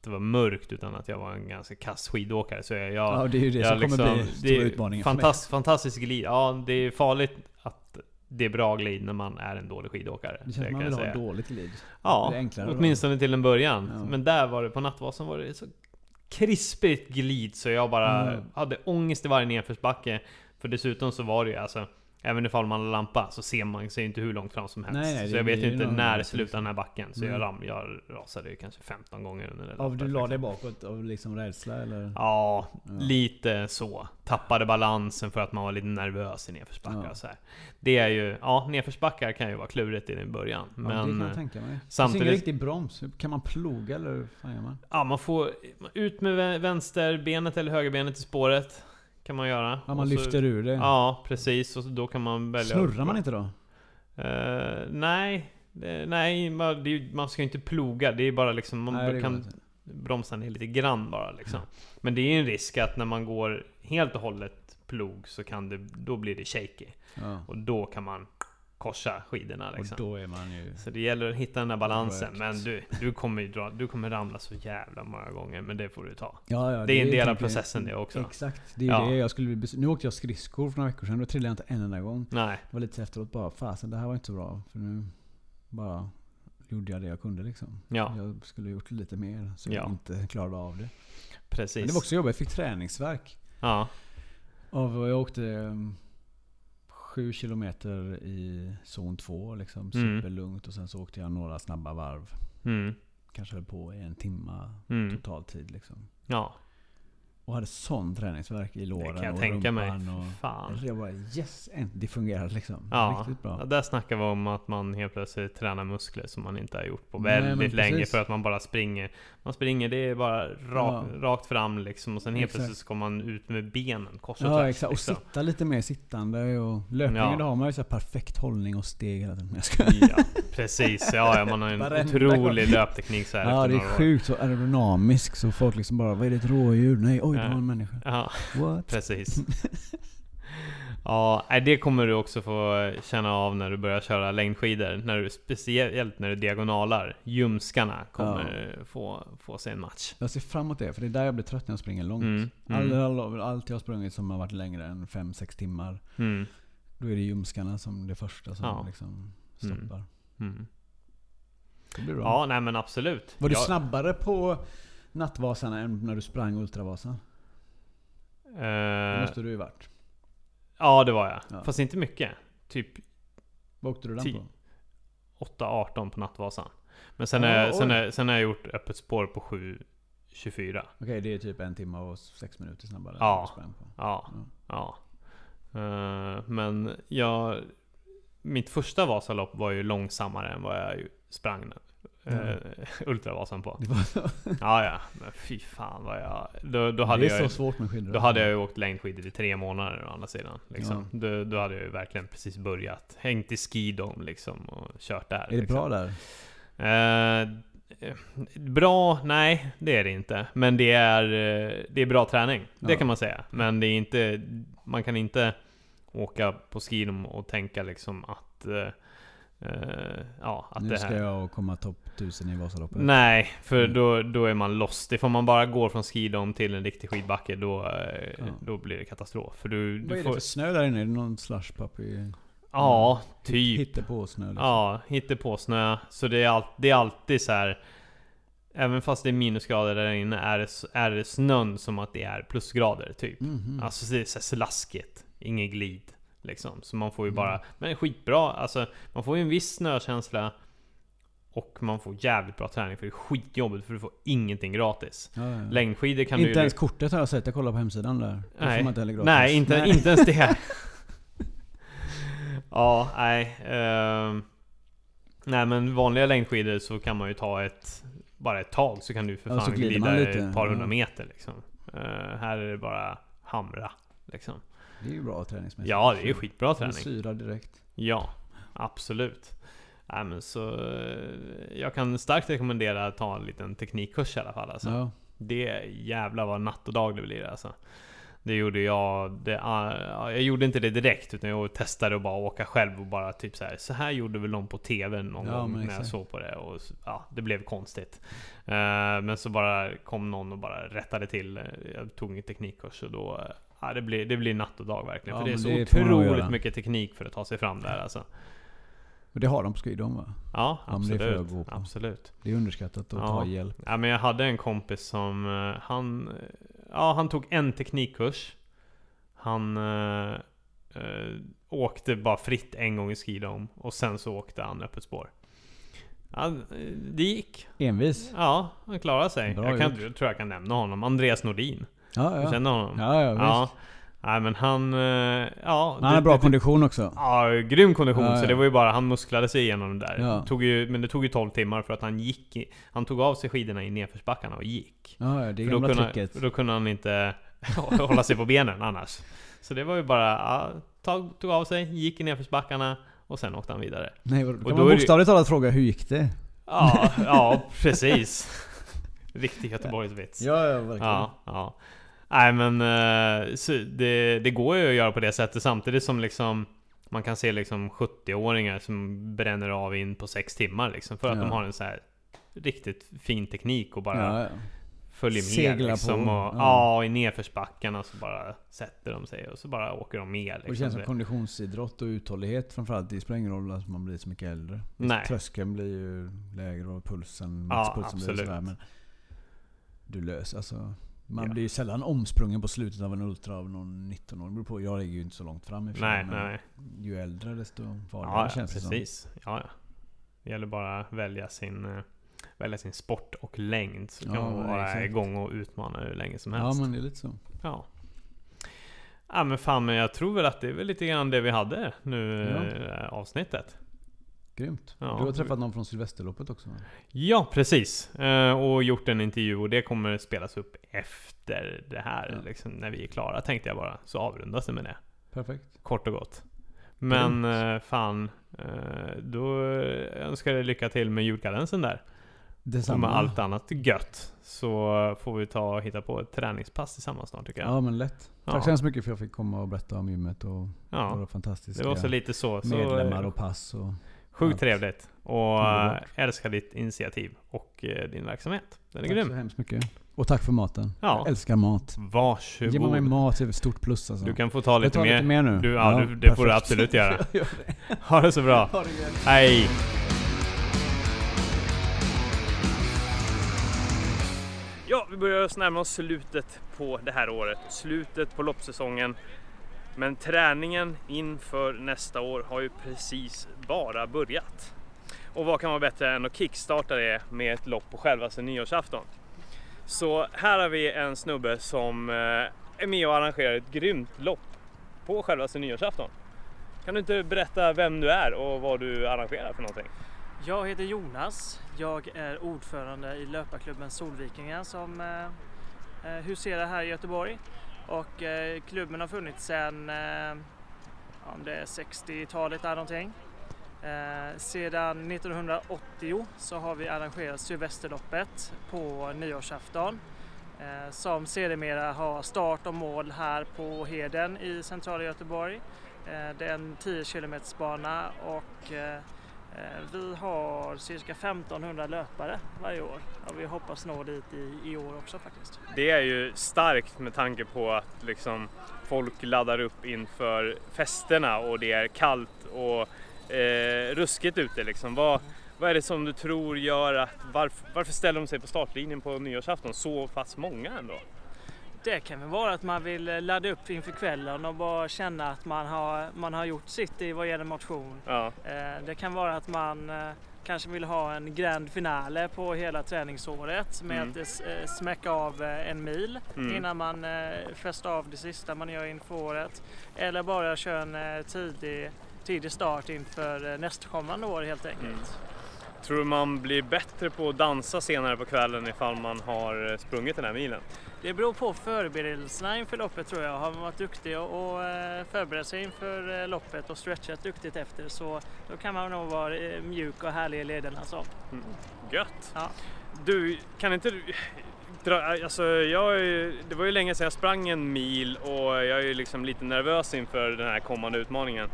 det var mörkt utan att jag var en ganska kass skidåkare. Så jag, Ja, det är ju det som kommer bli stora utmaningen för mig. fantast, Fantastisk glid. Ja, det är farligt att det är bra glid när man är en dålig skidåkare. Det känns som man vill ha dåligt glid. Ja, enklare då. åtminstone till en början. Ja. Men där var det, på Nattvasan var det så krispigt glid så jag bara Mm. hade ångest i varje nedförsbacke. För dessutom så var det ju alltså Även ifall man har lampa så ser man sig inte hur långt fram som helst. Nej, nej, så det jag vet ju inte när det slutar den här backen. Så jag, Mm. ram, jag rasade ju kanske 15 gånger under det loppet, du la dig bakåt av liksom rädsla eller? Ja, Ja. lite så. Tappade balansen för att man var lite nervös i nedförsbackar Ja. och så här. Det är ju, ja nedförsbackar kan ju vara klurigt i början. Ja, det Men kan eh, jag tänka mig. Det finns samtidigt- riktig broms. Kan man ploga eller hur fan gör man? Ja, man får ut med vä- vänsterbenet eller högerbenet i spåret. Kan man göra. Ja, man så- lyfter ur det. Ja, precis. Och då kan man välja... Snurrar man inte då? Eh, nej. Det, nej, man, det, man ska ju inte ploga. Det är bara liksom... Man Nej, kan bromsa ner lite grann bara liksom. Men det är ju en risk att när man går helt och hållet plog så kan det... Då blir det shaky. Ja. Och då kan man korsa skidorna Och liksom. då är man ju... Så det gäller att hitta den där balansen. Correct. Men du, du kommer ju dra, du kommer ramla så jävla många gånger. Men det får du ta. Ja, ja, Det är en del av processen det också. Exakt. Det är Ja. det jag skulle bli Nu åkte jag skridskor för några veckor sedan. Då trillade jag inte en enda gång. Nej. Det var lite efteråt bara, fasen det här var inte så bra. För nu bara gjorde jag det jag kunde liksom. Ja, Jag skulle gjort lite mer så Ja. jag inte klarade av det. precis. Men det var också jobbigt. Jag fick träningsverk. Ja. Av, jag åkte um, sju kilometer i zon 2 liksom. Mm. Superlugnt. Och sen så åkte jag några snabba varv. Mm. Kanske höll på i en timma Mm. total tid liksom. Ja. Och hade sån träningsvärk i låren Det kan jag och tänka mig. rumpan och... Fan. Jag bara yes, det fungerade liksom. Ja, Riktigt bra. ja, där snackar vi om att man helt plötsligt tränar muskler som man inte har gjort på Nej, väldigt men länge för att man bara springer. Man springer, det är bara rak, Ja. rakt fram liksom och sen helt Exakt. plötsligt ska man ut med benen kors och Ja tvärs. exakt, och liksom. sitta lite mer sittande och löpningen Ja. då har man ju så perfekt hållning och steg hela tiden. Ja, precis. Ja, ja, man har en Varenda otrolig gång. löpteknik så här Ja det är sjukt så aerodynamisk så folk liksom bara Vad är det ett rådjur? Nej oj det Ja. var en människa. Ja, What? precis. Ja, det kommer du också få känna av när du börjar köra längdskidor. När du, speciellt när du diagonalar. Ljumskarna kommer få, få sig en match. Jag ser fram emot det för det är där jag blir trött när jag springer långt. Mm, All, mm, all, allt jag har sprungit som har varit längre än 5-6 timmar mm, Då är det ljumskarna som det första som Ja. liksom Mm. stoppar. mm. Det blir bra. Ja, nej men absolut. Var du Jag- snabbare på Nattvasan än när du sprang Ultravasan? Det Eh, måste du ju varit. ja, det var jag. Ja. Fast inte mycket. Typ Vad åkte du den på? 8-18 på Nattvasan. Men sen, Ja, är, sen, är, sen har jag gjort öppet spår på 7.24. Okej, det är typ en timme och sex minuter snabbare Ja. sprang. Ja, Ja. ja. Eh, men jag... Mitt första Vasalopp var ju långsammare än vad jag ju uh, Ultravasan på. Det. Ja, ja. Men fy fan vad jag... Då, då hade det är jag så svårt med skidor. Då hade jag ju åkt längdskidor i tre månader å andra sidan. Liksom. Ja. Då, då hade jag ju verkligen precis börjat. Hängt i skidom liksom och kört där. Är det liksom. bra där? Eh, eh, bra? Nej, det är det inte. Men det är, eh, det är bra träning. Det Ja. kan man säga. Men det är inte... Man kan inte åka på skidom och tänka liksom att... eh, ja, att nu det ska här... jag komma topp 1000 i Vasaloppet. Nej, för Mm. då, då är man lost. Ifall man bara går från skidom till en riktig skidbacke, då, eh, Ja. då blir det katastrof. För du, Vad du är det får... för snö där inne? Är det någon slushpuppy? Ja, typ. Hittepå-snö liksom. Ja, på snö. Så det är, all, det är alltid så här. Även fast det är minusgrader där inne är det, är det snön som att det är plusgrader typ. Mhm. Alltså det är så slaskigt. Ingen glid. Liksom. Så man får ju Mm. bara... Men skitbra. Alltså man får ju en viss snökänsla. Och man får jävligt bra träning för det är skitjobbigt för du får ingenting gratis. Ja, ja. Längdskidor kan inte du ju... ens kortet har jag sett, jag kollar på hemsidan där. Det får Nej. man inte heller gratis. Nej, inte, inte ens det. ja, nej. ehm, nej men vanliga längdskidor så kan man ju ta ett... Bara ett tag så kan du för fan glida ett par hundra meter liksom. Eh, här är det bara hamra. Liksom. Det är ju bra träningsmässigt. Ja, det är ju skitbra träning. syrar direkt. Ja, absolut. Nej, men så, eh, jag kan starkt rekommendera att ta en liten teknikkurs i alla fall. Alltså. Ja. Det jävlar vad natt och dag det blir alltså. Det gjorde jag. Det, ah, jag gjorde inte det direkt utan jag testade att bara åka själv och bara typ så här. Så här gjorde väl någon på TV någon Ja, gång när jag såg på det och ja, det blev konstigt. Eh, men så bara kom någon och bara rättade till. Eh, Jag tog en teknikkurs och då Ja, det blir, det blir natt och dag verkligen. Ja, för det är så men det otroligt mycket teknik för att ta sig fram där alltså. Och det har de på Skidom va? Ja, Ja, men det jag absolut. absolut. Det är underskattat att Ja. ta hjälp. Ja, men jag hade en kompis som, eh, han, eh, ja, han tog en teknikkurs. Han eh, eh, åkte bara fritt en gång i skidom och sen så åkte han öppet spår. Ja, det gick. Envis. Ja, han klarade sig. Bra jag, kan, jag tror jag kan nämna honom. Andreas Nordin. Ja, Du ja. känner honom? Ja, ja, visst. ja. Nej men han, eh, ja. Han har det- bra det- kondition också. Ja, grym kondition. Ja, Så ja. det var ju bara, han musklade sig igenom det där. Ja. Tog ju, men det tog ju 12 timmar för att han gick i, Han tog av sig skidorna i nedförsbackarna och gick. Ja, det är För då, gamla kunde, tricket. då kunde han inte hålla sig på benen annars. Så det var ju bara, ja, tog, tog av sig, gick i nedförsbackarna och sen åkte han vidare. Nej, och kan då man det- bokstavligt talat fråga hur gick det? Ja, ja precis. Riktig Göteborgsvits. Ja, ja, verkligen. Ja, ja. Nej men eh, det, det går ju att göra på det sättet samtidigt som liksom Man kan se liksom 70-åringar som bränner av in på 6 timmar liksom För att Ja. de har en så här Riktigt fin teknik och bara Ja, ja. följer med Segla liksom på, och, ja. ja. i nedförsbackarna så bara sätter de sig och så bara åker de med Och det liksom. känns som Det- konditionsidrott och uthållighet framförallt. Det spelar ingen roll att man blir så mycket äldre. Nej. Tröskeln blir ju lägre och pulsen, Ja, maxpulsen blir absolut. sådär. Men du löser alltså. Man Ja. blir ju sällan omsprungen på slutet av en ultra av någon 19 år. Det beror på, jag ligger ju inte så långt fram i Nej, nej. Ju äldre desto farligare Ja, ja känns det som. precis. Ja, ja. Det gäller bara att välja sin, eh, välja sin sport och längd så kan Ja, man vara exakt. igång och utmana hur länge som Ja helst. men det är lite så. Ja. Ja men fan men jag tror väl att det är väl lite grann det vi hade nu Ja. här avsnittet. Grymt. Ja. Du har träffat någon från Sylvesterloppet också? Ja precis. Eh, och gjort en intervju och det kommer spelas upp efter det här. Ja. Liksom, när vi är klara tänkte jag bara. Så avrundas det med det. Perfekt. Kort och gott. Men Grymt. eh, fan. Eh, då önskar jag lycka till med julkadensen där. Och Detsamma. med allt annat gött. Så får vi ta och hitta på ett träningspass tillsammans snart tycker jag. Ja men lätt. Tack Ja. så hemskt mycket för att jag fick komma och berätta om gymmet och Ja, våra fantastiska det var så lite så medlemmar och pass och... Sjukt trevligt. Och Underbart. äh, älskar ditt initiativ och eh, din verksamhet. Den är Tack så grym. hemskt mycket. Och tack för maten. Ja. Jag älskar mat. Ge mig Varsågod. mat, det är ett stort plus alltså. Du kan få ta lite mer. lite mer nu. Du, ja, du, det får du perfekt. absolut göra. Jag gör det. Ha det så bra. Ha det. Hej! Ja, vi börjar närma oss slutet på det här året. Slutet på loppsäsongen. Men träningen inför nästa år har ju precis bara börjat. Och vad kan vara bättre än att kickstarta det med ett lopp på självaste nyårsafton? Så här har vi en snubbe som eh, är med och arrangerar ett grymt lopp på självaste nyårsafton. Kan du inte berätta vem du är och vad du arrangerar för någonting? Jag heter Jonas. Jag är ordförande i löparklubben Solvikingar som eh, eh, huserar här i Göteborg. Och eh, klubben har funnits sedan eh, om det är 60-talet eller någonting. Eh, sedan 1980 så har vi arrangerat Sylvesterloppet på nyårsafton. Eh, som sedermera har start och mål här på Heden i centrala Göteborg. Eh, det är en 10 km bana och Eh, Eh, vi har cirka 1500 löpare varje år och vi hoppas nå dit i, i år också faktiskt. Det är ju starkt med tanke på att liksom folk laddar upp inför festerna och det är kallt och eh, ruskigt ute. Liksom. Vad, vad är det som du tror gör att varför, varför ställer de sig på startlinjen på nyårsafton så pass många ändå? Det kan väl vara att man vill eh, ladda upp inför kvällen och bara känna att man har, man har gjort sitt i vad gäller motion. Ja, Eh, Det kan vara att man eh, kanske vill ha en grand finale på hela träningsåret med Mm. att smäcka av en mil Mm. innan man fäster av det sista man gör inför året. Eller bara köra en tidig, tidig start inför nästkommande år helt enkelt. Mm. Tror du man blir bättre på att dansa senare på kvällen ifall man har eh, sprungit den här milen? Det beror på förberedelserna inför loppet tror jag. Har man varit duktig och eh, förberett sig inför eh, loppet och stretchat duktigt efter så då kan man nog vara mjuk och härlig i lederna. Så. Gött! Ja. Du, kan inte du alltså jag, är det var ju länge sedan jag sprang en mil och jag är ju liksom lite nervös inför den här kommande utmaningen.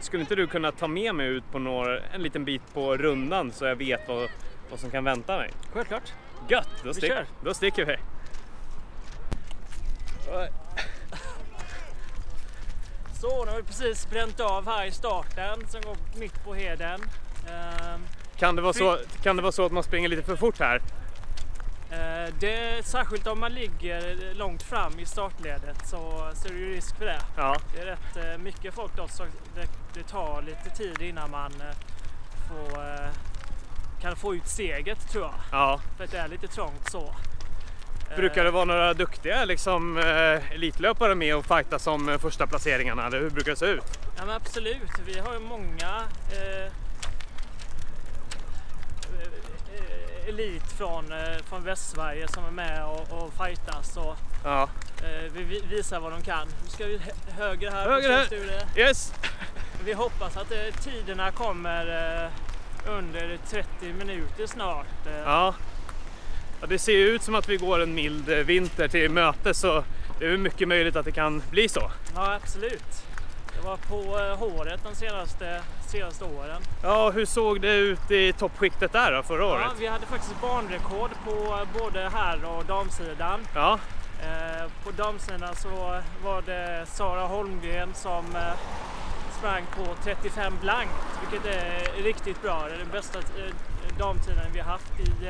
Skulle inte du kunna ta med mig ut på några, en liten bit på rundan så jag vet vad, vad som kan vänta mig? Självklart. Gött! Då, Vi stick, kör. då sticker vi! Så, nu har vi precis bränt av här i starten som går mitt på heden. Ehm, Kan det, vara så, kan det vara så att man springer lite för fort här? Eh, det, särskilt om man ligger långt fram i startledet så, så är det ju risk för det. Ja, Det är rätt eh, mycket folk då så det, det tar lite tid innan man eh, får, kan få ut steget tror jag. ja. För det är lite trångt så. Brukar det vara några duktiga liksom, elitlöpare med och fighta som eh, första placeringarna? Eller hur brukar det se ut? Ja men absolut, vi har ju många eh, elit från, eh, från Västsverige som är med och, och fightas och Ja. eh, vi vi visar vad de kan. Nu ska vi hö- höger här Höger på här. Yes! Vi hoppas att eh, tiderna kommer under 30 minuter snart. Ja. ja. Det ser ju ut som att vi går en mild vinter till möte så det är mycket möjligt att det kan bli så. Ja, absolut. Det var på eh, håret de senaste, senaste åren. Ja, hur såg det ut i toppskiktet där då förra Ja, året? vi hade faktiskt banrekord på eh, både herr och damsidan. Ja, Eh, på damsidan så var det Sara Holmgren som eh, sprang på 35 blankt, vilket är riktigt bra. Det är den bästa damtiden vi har haft i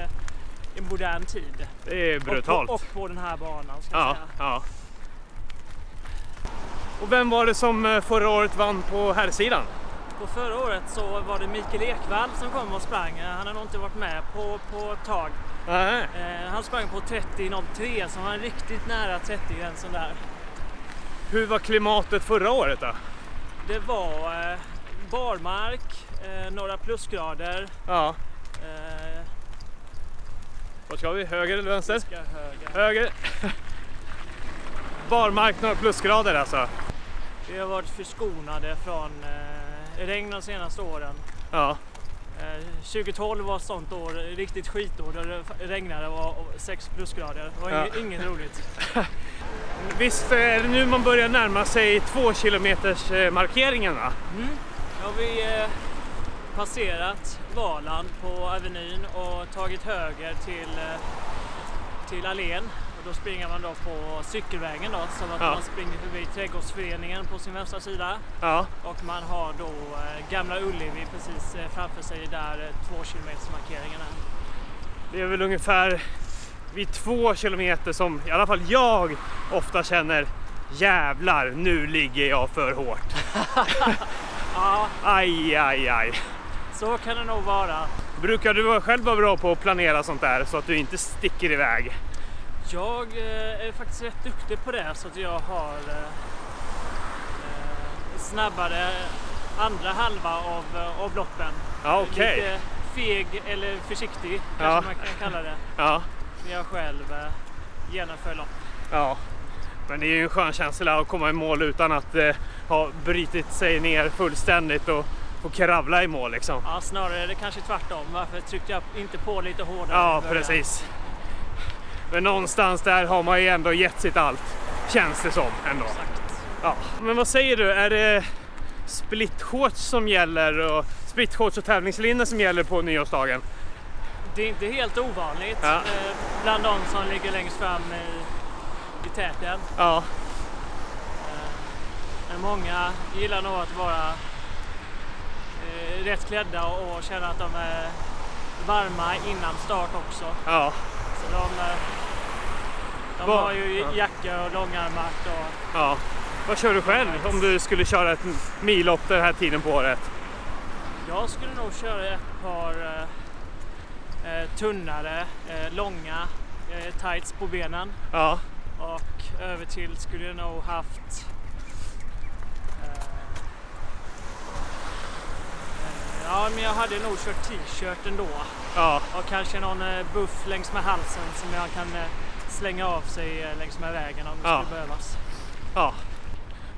en modern tid. det är brutalt. Och på, och på den här banan ska Ja, säga. ja. Och vem var det som eh, förra året vann på herrsidan? på förra året så var det Mikael Ekvall som kom och sprang. Han har nog inte varit med på, på ett tag. Nej. Eh, han sprang på 30.03 så han var riktigt nära 30-gränsen där. Hur var klimatet förra året då? Det var eh, barmark, eh, några plusgrader. Ja. Eh, Vart ska vi? Höger eller vänster? vi ska höger. Höger. Barmark några plusgrader alltså. Vi har varit förskonade från eh, regn de senaste åren. Ja. Eh, 2012 var ett sånt år, riktigt skitår där det regnade var 6 plusgrader. Det var Ja. inget, roligt. Visst är det nu man börjar närma sig två kilometers eh, markeringen va? Mm. Har vi eh, passerat Valand på Avenyn och tagit höger till, eh, till Allén. Och då springer man då på cykelvägen då, så att Ja. man springer förbi Trädgårdsföreningen på sin vänstra sida. Ja. Och man har då eh, Gamla Ullevi precis eh, framför sig där eh, två kilometers markeringen är. Det är väl ungefär vid två kilometer som i alla fall jag ofta känner jävlar nu ligger jag för hårt. Ja, Aj, aj, aj. så kan det nog vara. Brukar du själv vara bra på att planera sånt där så att du inte sticker iväg? Jag eh, är faktiskt rätt duktig på det så att jag har eh, eh, snabbare andra halva av, av loppen. Ja, okej. Lite feg eller försiktig kanske Ja. man kan kalla det. Ja, När jag själv genomför lopp. ja. Men det är ju en skön känsla att komma i mål utan att eh, ha brutit sig ner fullständigt och få kravla i mål liksom. Ja, snarare är det kanske tvärtom. Varför tryckte jag inte på lite hårdare? Ja, precis. Men någonstans där har man ju ändå gett sitt allt. Känns det som ändå. Exakt. Ja. Men vad säger du? Är det splitshorts som gäller och splitshorts och tävlingslinne som gäller på nyårsdagen? Det är inte helt ovanligt Ja. eh, bland de som ligger längst fram i, i täten. Ja, Eh, Men många gillar nog att vara eh, rätt klädda och känna att de är varma innan start också. ja, Så de, de har ju ja. jacka och långärmat och ja. Vad kör du själv om du skulle köra ett millopp den här tiden på året? jag skulle nog köra ett par eh, eh, tunnare, eh, långa eh, tights på benen Ja, och över till skulle jag nog haft eh, eh, Ja, men jag hade nog kört t-shirt ändå. ja, Och kanske någon buff längs med halsen som jag kan slänga av sig eh, längs med vägen om det Ja. skulle behövas. ja.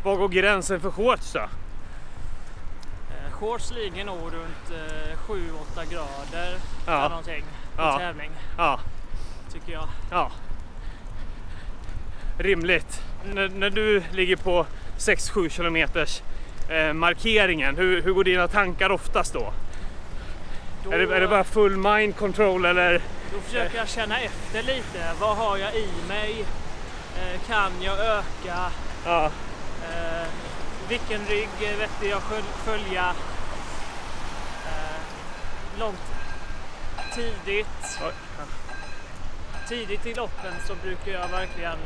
Var går gränsen för shorts då? Eh, shorts ligger nog runt eh, 7-8 grader Ja. eller någonting på Ja. tävling Ja, tycker jag. ja. Rimligt. När, när du ligger på 6-7 kilometers eh, markeringen, hur, hur går dina tankar oftast då? Då, Är det, är det bara full mind control eller? då försöker jag känna efter lite. Vad har jag i mig? Eh, kan jag öka? Ja, Eh, vilken rygg är vettig att följa? Eh, långt tidigt. Oj. Tidigt i loppen så brukar jag verkligen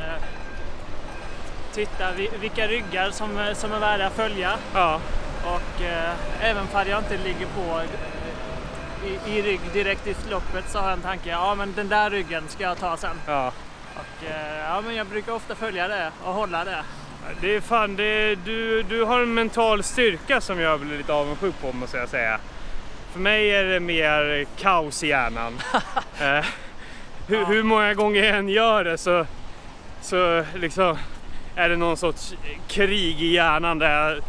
titta vi, vilka ryggar som, som är värda att följa. ja, Och även om jag inte ligger på i, i rygg direkt i loppet så har jag en tanke. Ja men den där ryggen ska jag ta sen. ja. Och eh, ja men jag brukar ofta följa det och hålla det. Det är fan, det, du, du har en mental styrka som jag blir lite avundsjuk på måste jag säga. För mig är det mer kaos i hjärnan. eh, hur, Ja. hur många gånger jag än gör det så, så liksom är det någon sorts krig i hjärnan där jag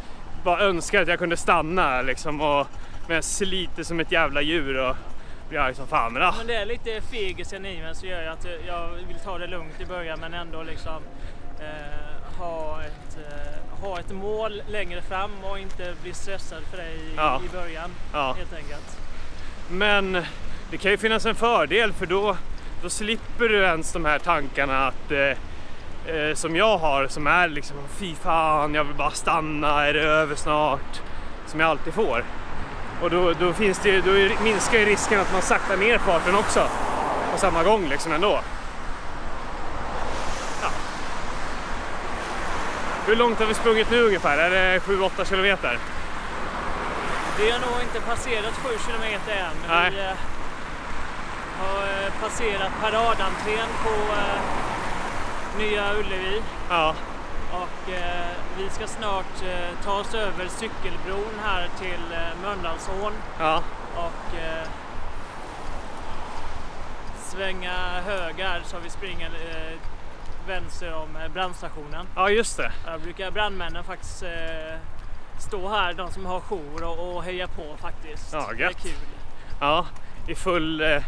bara önskar att jag kunde stanna liksom och men jag sliter som ett jävla djur och blir arg som fan. Men, ah, Men det är lite fegisen i mig så gör jag att jag vill ta det lugnt i början men ändå liksom eh, ha, ett, eh, ha ett mål längre fram och inte bli stressad för det i, Ja. i början ja. helt enkelt. Men det kan ju finnas en fördel för då, då slipper du ens de här tankarna att eh, eh, som jag har som är liksom fy fan jag vill bara stanna, är det över snart? Som jag alltid får. Och då, då, finns det, då minskar ju risken att man saktar ner farten också på samma gång liksom ändå. Ja. Hur långt har vi sprungit nu ungefär? Är det 7-8 kilometer? Vi har nog inte passerat 7 kilometer än. Nej. Vi eh, har eh, passerat paradentrén på eh, Nya Ullevi Ja, och eh, vi ska snart eh, ta oss över cykelbron här till eh, Mölndalsån ja, och eh, svänga höger så vi springer eh, vänster om eh, brandstationen. ja just det. Där brukar brandmännen faktiskt eh, stå här, de som har jour och, och heja på faktiskt. Ja, det är gött. kul. Ja, i full eh,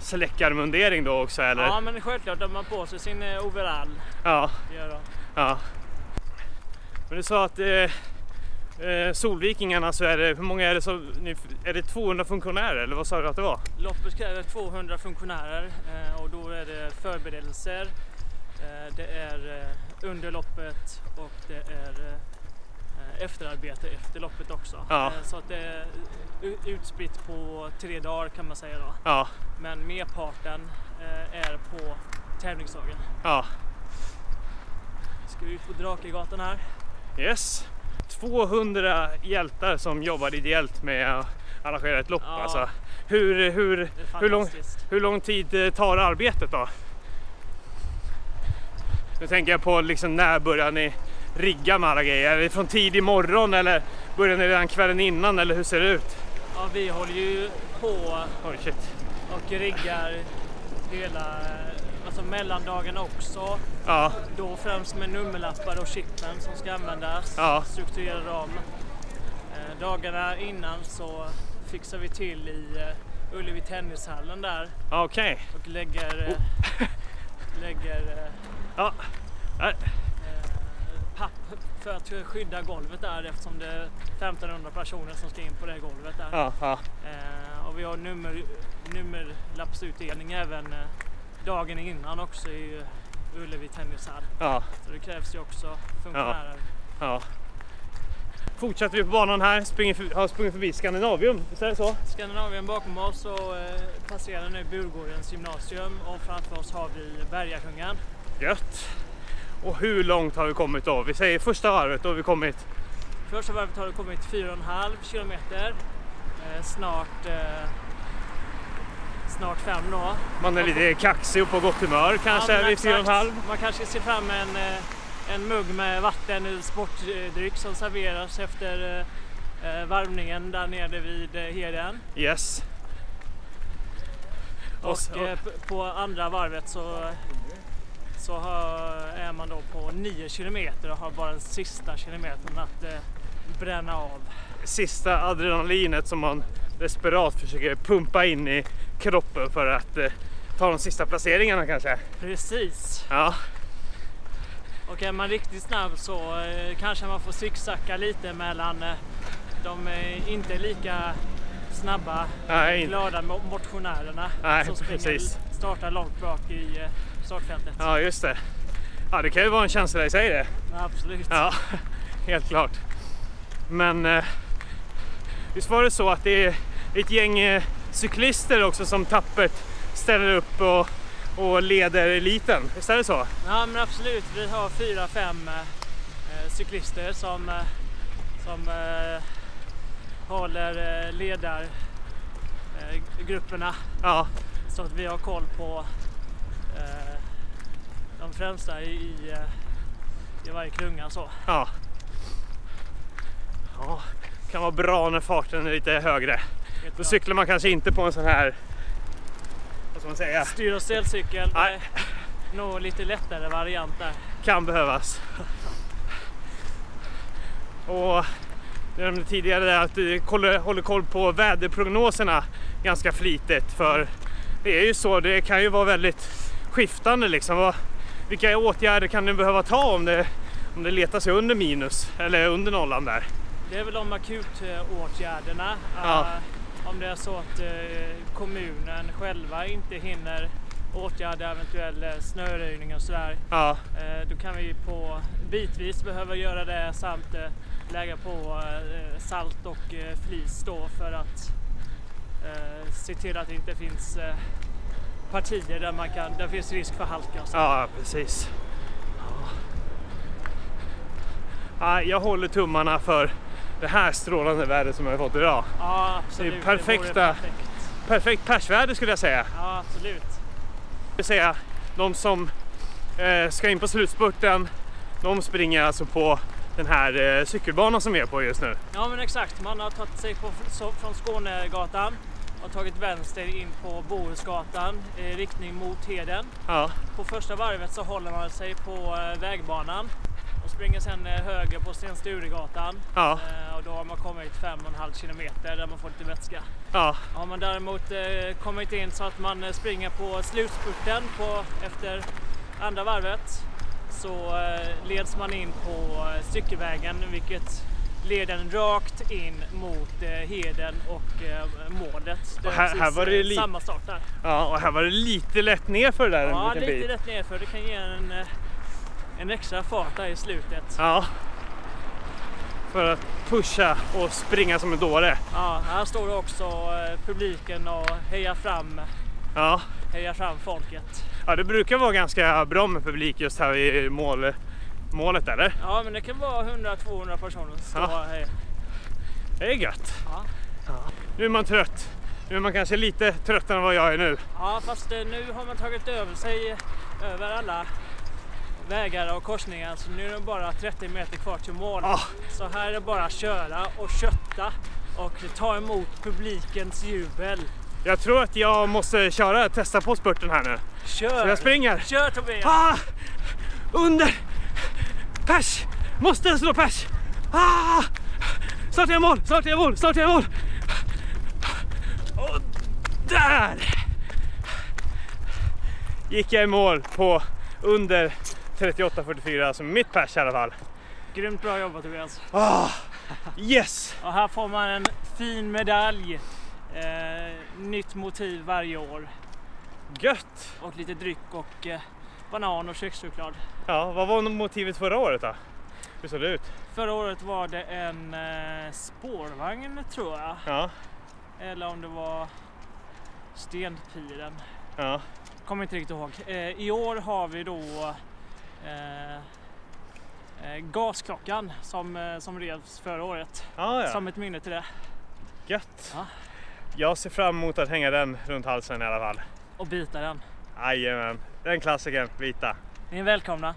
brandsläckarmundering då också eller? Ja men självklart de har på sig sin eh, overall. Ja, ja. Men du sa att eh, eh, Solvikingarna så är det, hur många är det som, är det 200 funktionärer eller vad sa du att det var? Loppet kräver 200 funktionärer eh, och då är det förberedelser, det är under loppet och efterarbete efter loppet också. Ja. Eh, Så att det är utspritt på tre dagar kan man säga då. Ja, Men merparten eh, är på tävlingsdagen. ja, Ska vi ut på Drakegatan här? yes. 200 hjältar som jobbar ideellt med att arrangera ett lopp Ja. alltså. Hur, hur, hur, lång, hur lång tid eh, tar arbetet då? Nu tänker jag på liksom när börjar ni rigga med alla grejer? Är det från tidig morgon eller börjar ni redan kvällen innan eller hur ser det ut? Ja, vi håller ju på Oj shit. och riggar hela, alltså mellandagen också. Ja, Då främst med nummerlappar och chippen som ska användas. Ja. Strukturera dem. Eh, dagarna innan så fixar vi till i eh, Ullevi tennishallen där okej. och lägger, eh, lägger eh, Ja. Papp för att skydda golvet där eftersom det är 1500 personer som ska in på det golvet där. ja, ja. Eh, och vi har nummer, nummerlappsutdelning även eh, dagen innan också i eh, Ullevi tennishall. ja, Så det krävs ju också funktionärer. ja. Fortsätter vi på banan här, springer har sprungit förbi Skandinavium, visst är det så? Skandinavien bakom oss och eh, passerar nu Burgårdens gymnasium och framför oss har vi Bergakungen. Gött! Och hur långt har vi kommit då? Vi säger första varvet, då har vi kommit Första varvet har det kommit 4,5 kilometer. Eh, snart, eh, snart fem då. Man är lite kaxig och på gott humör kanske Ja, vid exakt. fyra och en halv. Man kanske ser fram en, eh, en mugg med vatten eller sportdryck som serveras efter eh, eh, varvningen där nere vid eh, Heden. Yes. Och, Och p- på andra varvet så, så är man då på 9 kilometer och har bara den sista kilometern att eh, bränna av. sista adrenalinet som man desperat försöker pumpa in i kroppen för att eh, ta de sista placeringarna kanske. Precis. Ja, Och är man riktigt snabb så eh, kanske man får zigzacka lite mellan de inte lika snabba nej, glada mo- motionärerna Nej, som springer, precis. startar långt bak i startfältet. ja just det. Ja, det kan ju vara en känsla i sig det. Absolut. Ja, helt klart. Men eh, visst var det så att det är ett gäng eh, cyklister också som tappert ställer upp och, och leder eliten? Visst är det så? Ja men absolut, vi har fyra, fem eh, cyklister som, eh, som eh, håller eh, ledar eh, grupperna Ja, så att vi har koll på eh, de främsta i, i, eh, i varje klunga. Så. ja. Ja, kan vara bra när farten är lite högre. Helt Då bra. cyklar man kanske inte på en sån här, vad ska man säga, Styr och ställcykel, Nej. nog lite lättare variant där. kan behövas. Och jag nämnde tidigare att du håller koll på väderprognoserna ganska flitigt för det är ju så, det kan ju vara väldigt skiftande liksom. Vilka åtgärder kan du behöva ta om det, om det letar sig under minus eller under nollan där? Det är väl de akutåtgärderna. Ja. Eh, om det är så att eh, kommunen själva inte hinner åtgärda eventuell eh, snöröjning och sådär. Ja, Eh, då kan vi på bitvis behöva göra det samt eh, lägga på eh, salt och eh, flis då för att eh, se till att det inte finns eh, partier där, man kan, där finns risk för halka. Ja precis. Ja. Ja, jag håller tummarna för det här strålande vädret som jag har fått idag. Ja, absolut. Det är perfekta. perfekt. Perfekt persväder skulle jag säga. Ja, absolut. Det vill säga, de som eh, ska in på slutspurten, de springer alltså på den här eh, cykelbanan som vi är på just nu. Ja, men exakt. Man har tagit sig på, så, från Skånegatan och tagit vänster in på Bohusgatan i riktning mot Heden. Ja, På första varvet så håller man sig på eh, vägbanan och springer sen eh, höger på Sten Sturegatan. ja, Eh, och då har man kommit 5,5 kilometer där man får lite vätska. ja, Har man däremot eh, kommit in så att man eh, springer på slutspurten på, efter andra varvet så eh, leds man in på eh, cykelvägen vilket leder en rakt in mot eh, Heden och eh, målet. Det Och är här- här var det eh, li- samma start där. ja. Och här var det lite lätt ner för det där Ja, en liten lite bit. rätt nerför. Det kan ge en, eh, en extra fart där i slutet. Ja. För att pusha och springa som en dåre. Ja, här står också eh, publiken och hejar fram, Ja. hejar fram folket. ja, det brukar vara ganska bra med publik just här i mål, målet eller? Ja, men det kan vara 100-200 personer som står Ja. här. Det är gött. Ja. Nu är man trött. Nu är man kanske lite tröttare än vad jag är nu. Ja, fast eh, nu har man tagit över sig över alla vägar och korsningar så nu är det bara 30 meter kvar till mål. Ah. Så här är det bara att köra och kötta och ta emot publikens jubel. Jag tror att jag måste köra, testa på spurten här nu. Kör! Så jag springer. Kör Tobias! Ah! Under! Pers! Måste slå pers! Ah! Snart är jag mål, snart är jag mål, snart är jag mål! Och där! Gick jag i mål på under 38.44, alltså mitt pers i alla fall. Grymt bra jobbat Tobias! Ah! Yes! Och här får man en fin medalj. Eh, nytt motiv varje år. Gött! Och lite dryck och eh, banan och kökschoklad. Ja, vad var motivet förra året då? Hur såg det ut? Förra året var det en eh, spårvagn tror jag. Ja, Eller om det var Stenpiren. ja. Kommer inte riktigt ihåg. Eh, I år har vi då eh, eh, gasklockan som, som revs förra året. Ah, ja. Som ett minne till det. Gött! Ja. Jag ser fram emot att hänga den runt halsen i alla fall. Och bita den. Jajamän, den klassiken, vita. Ni är välkomna.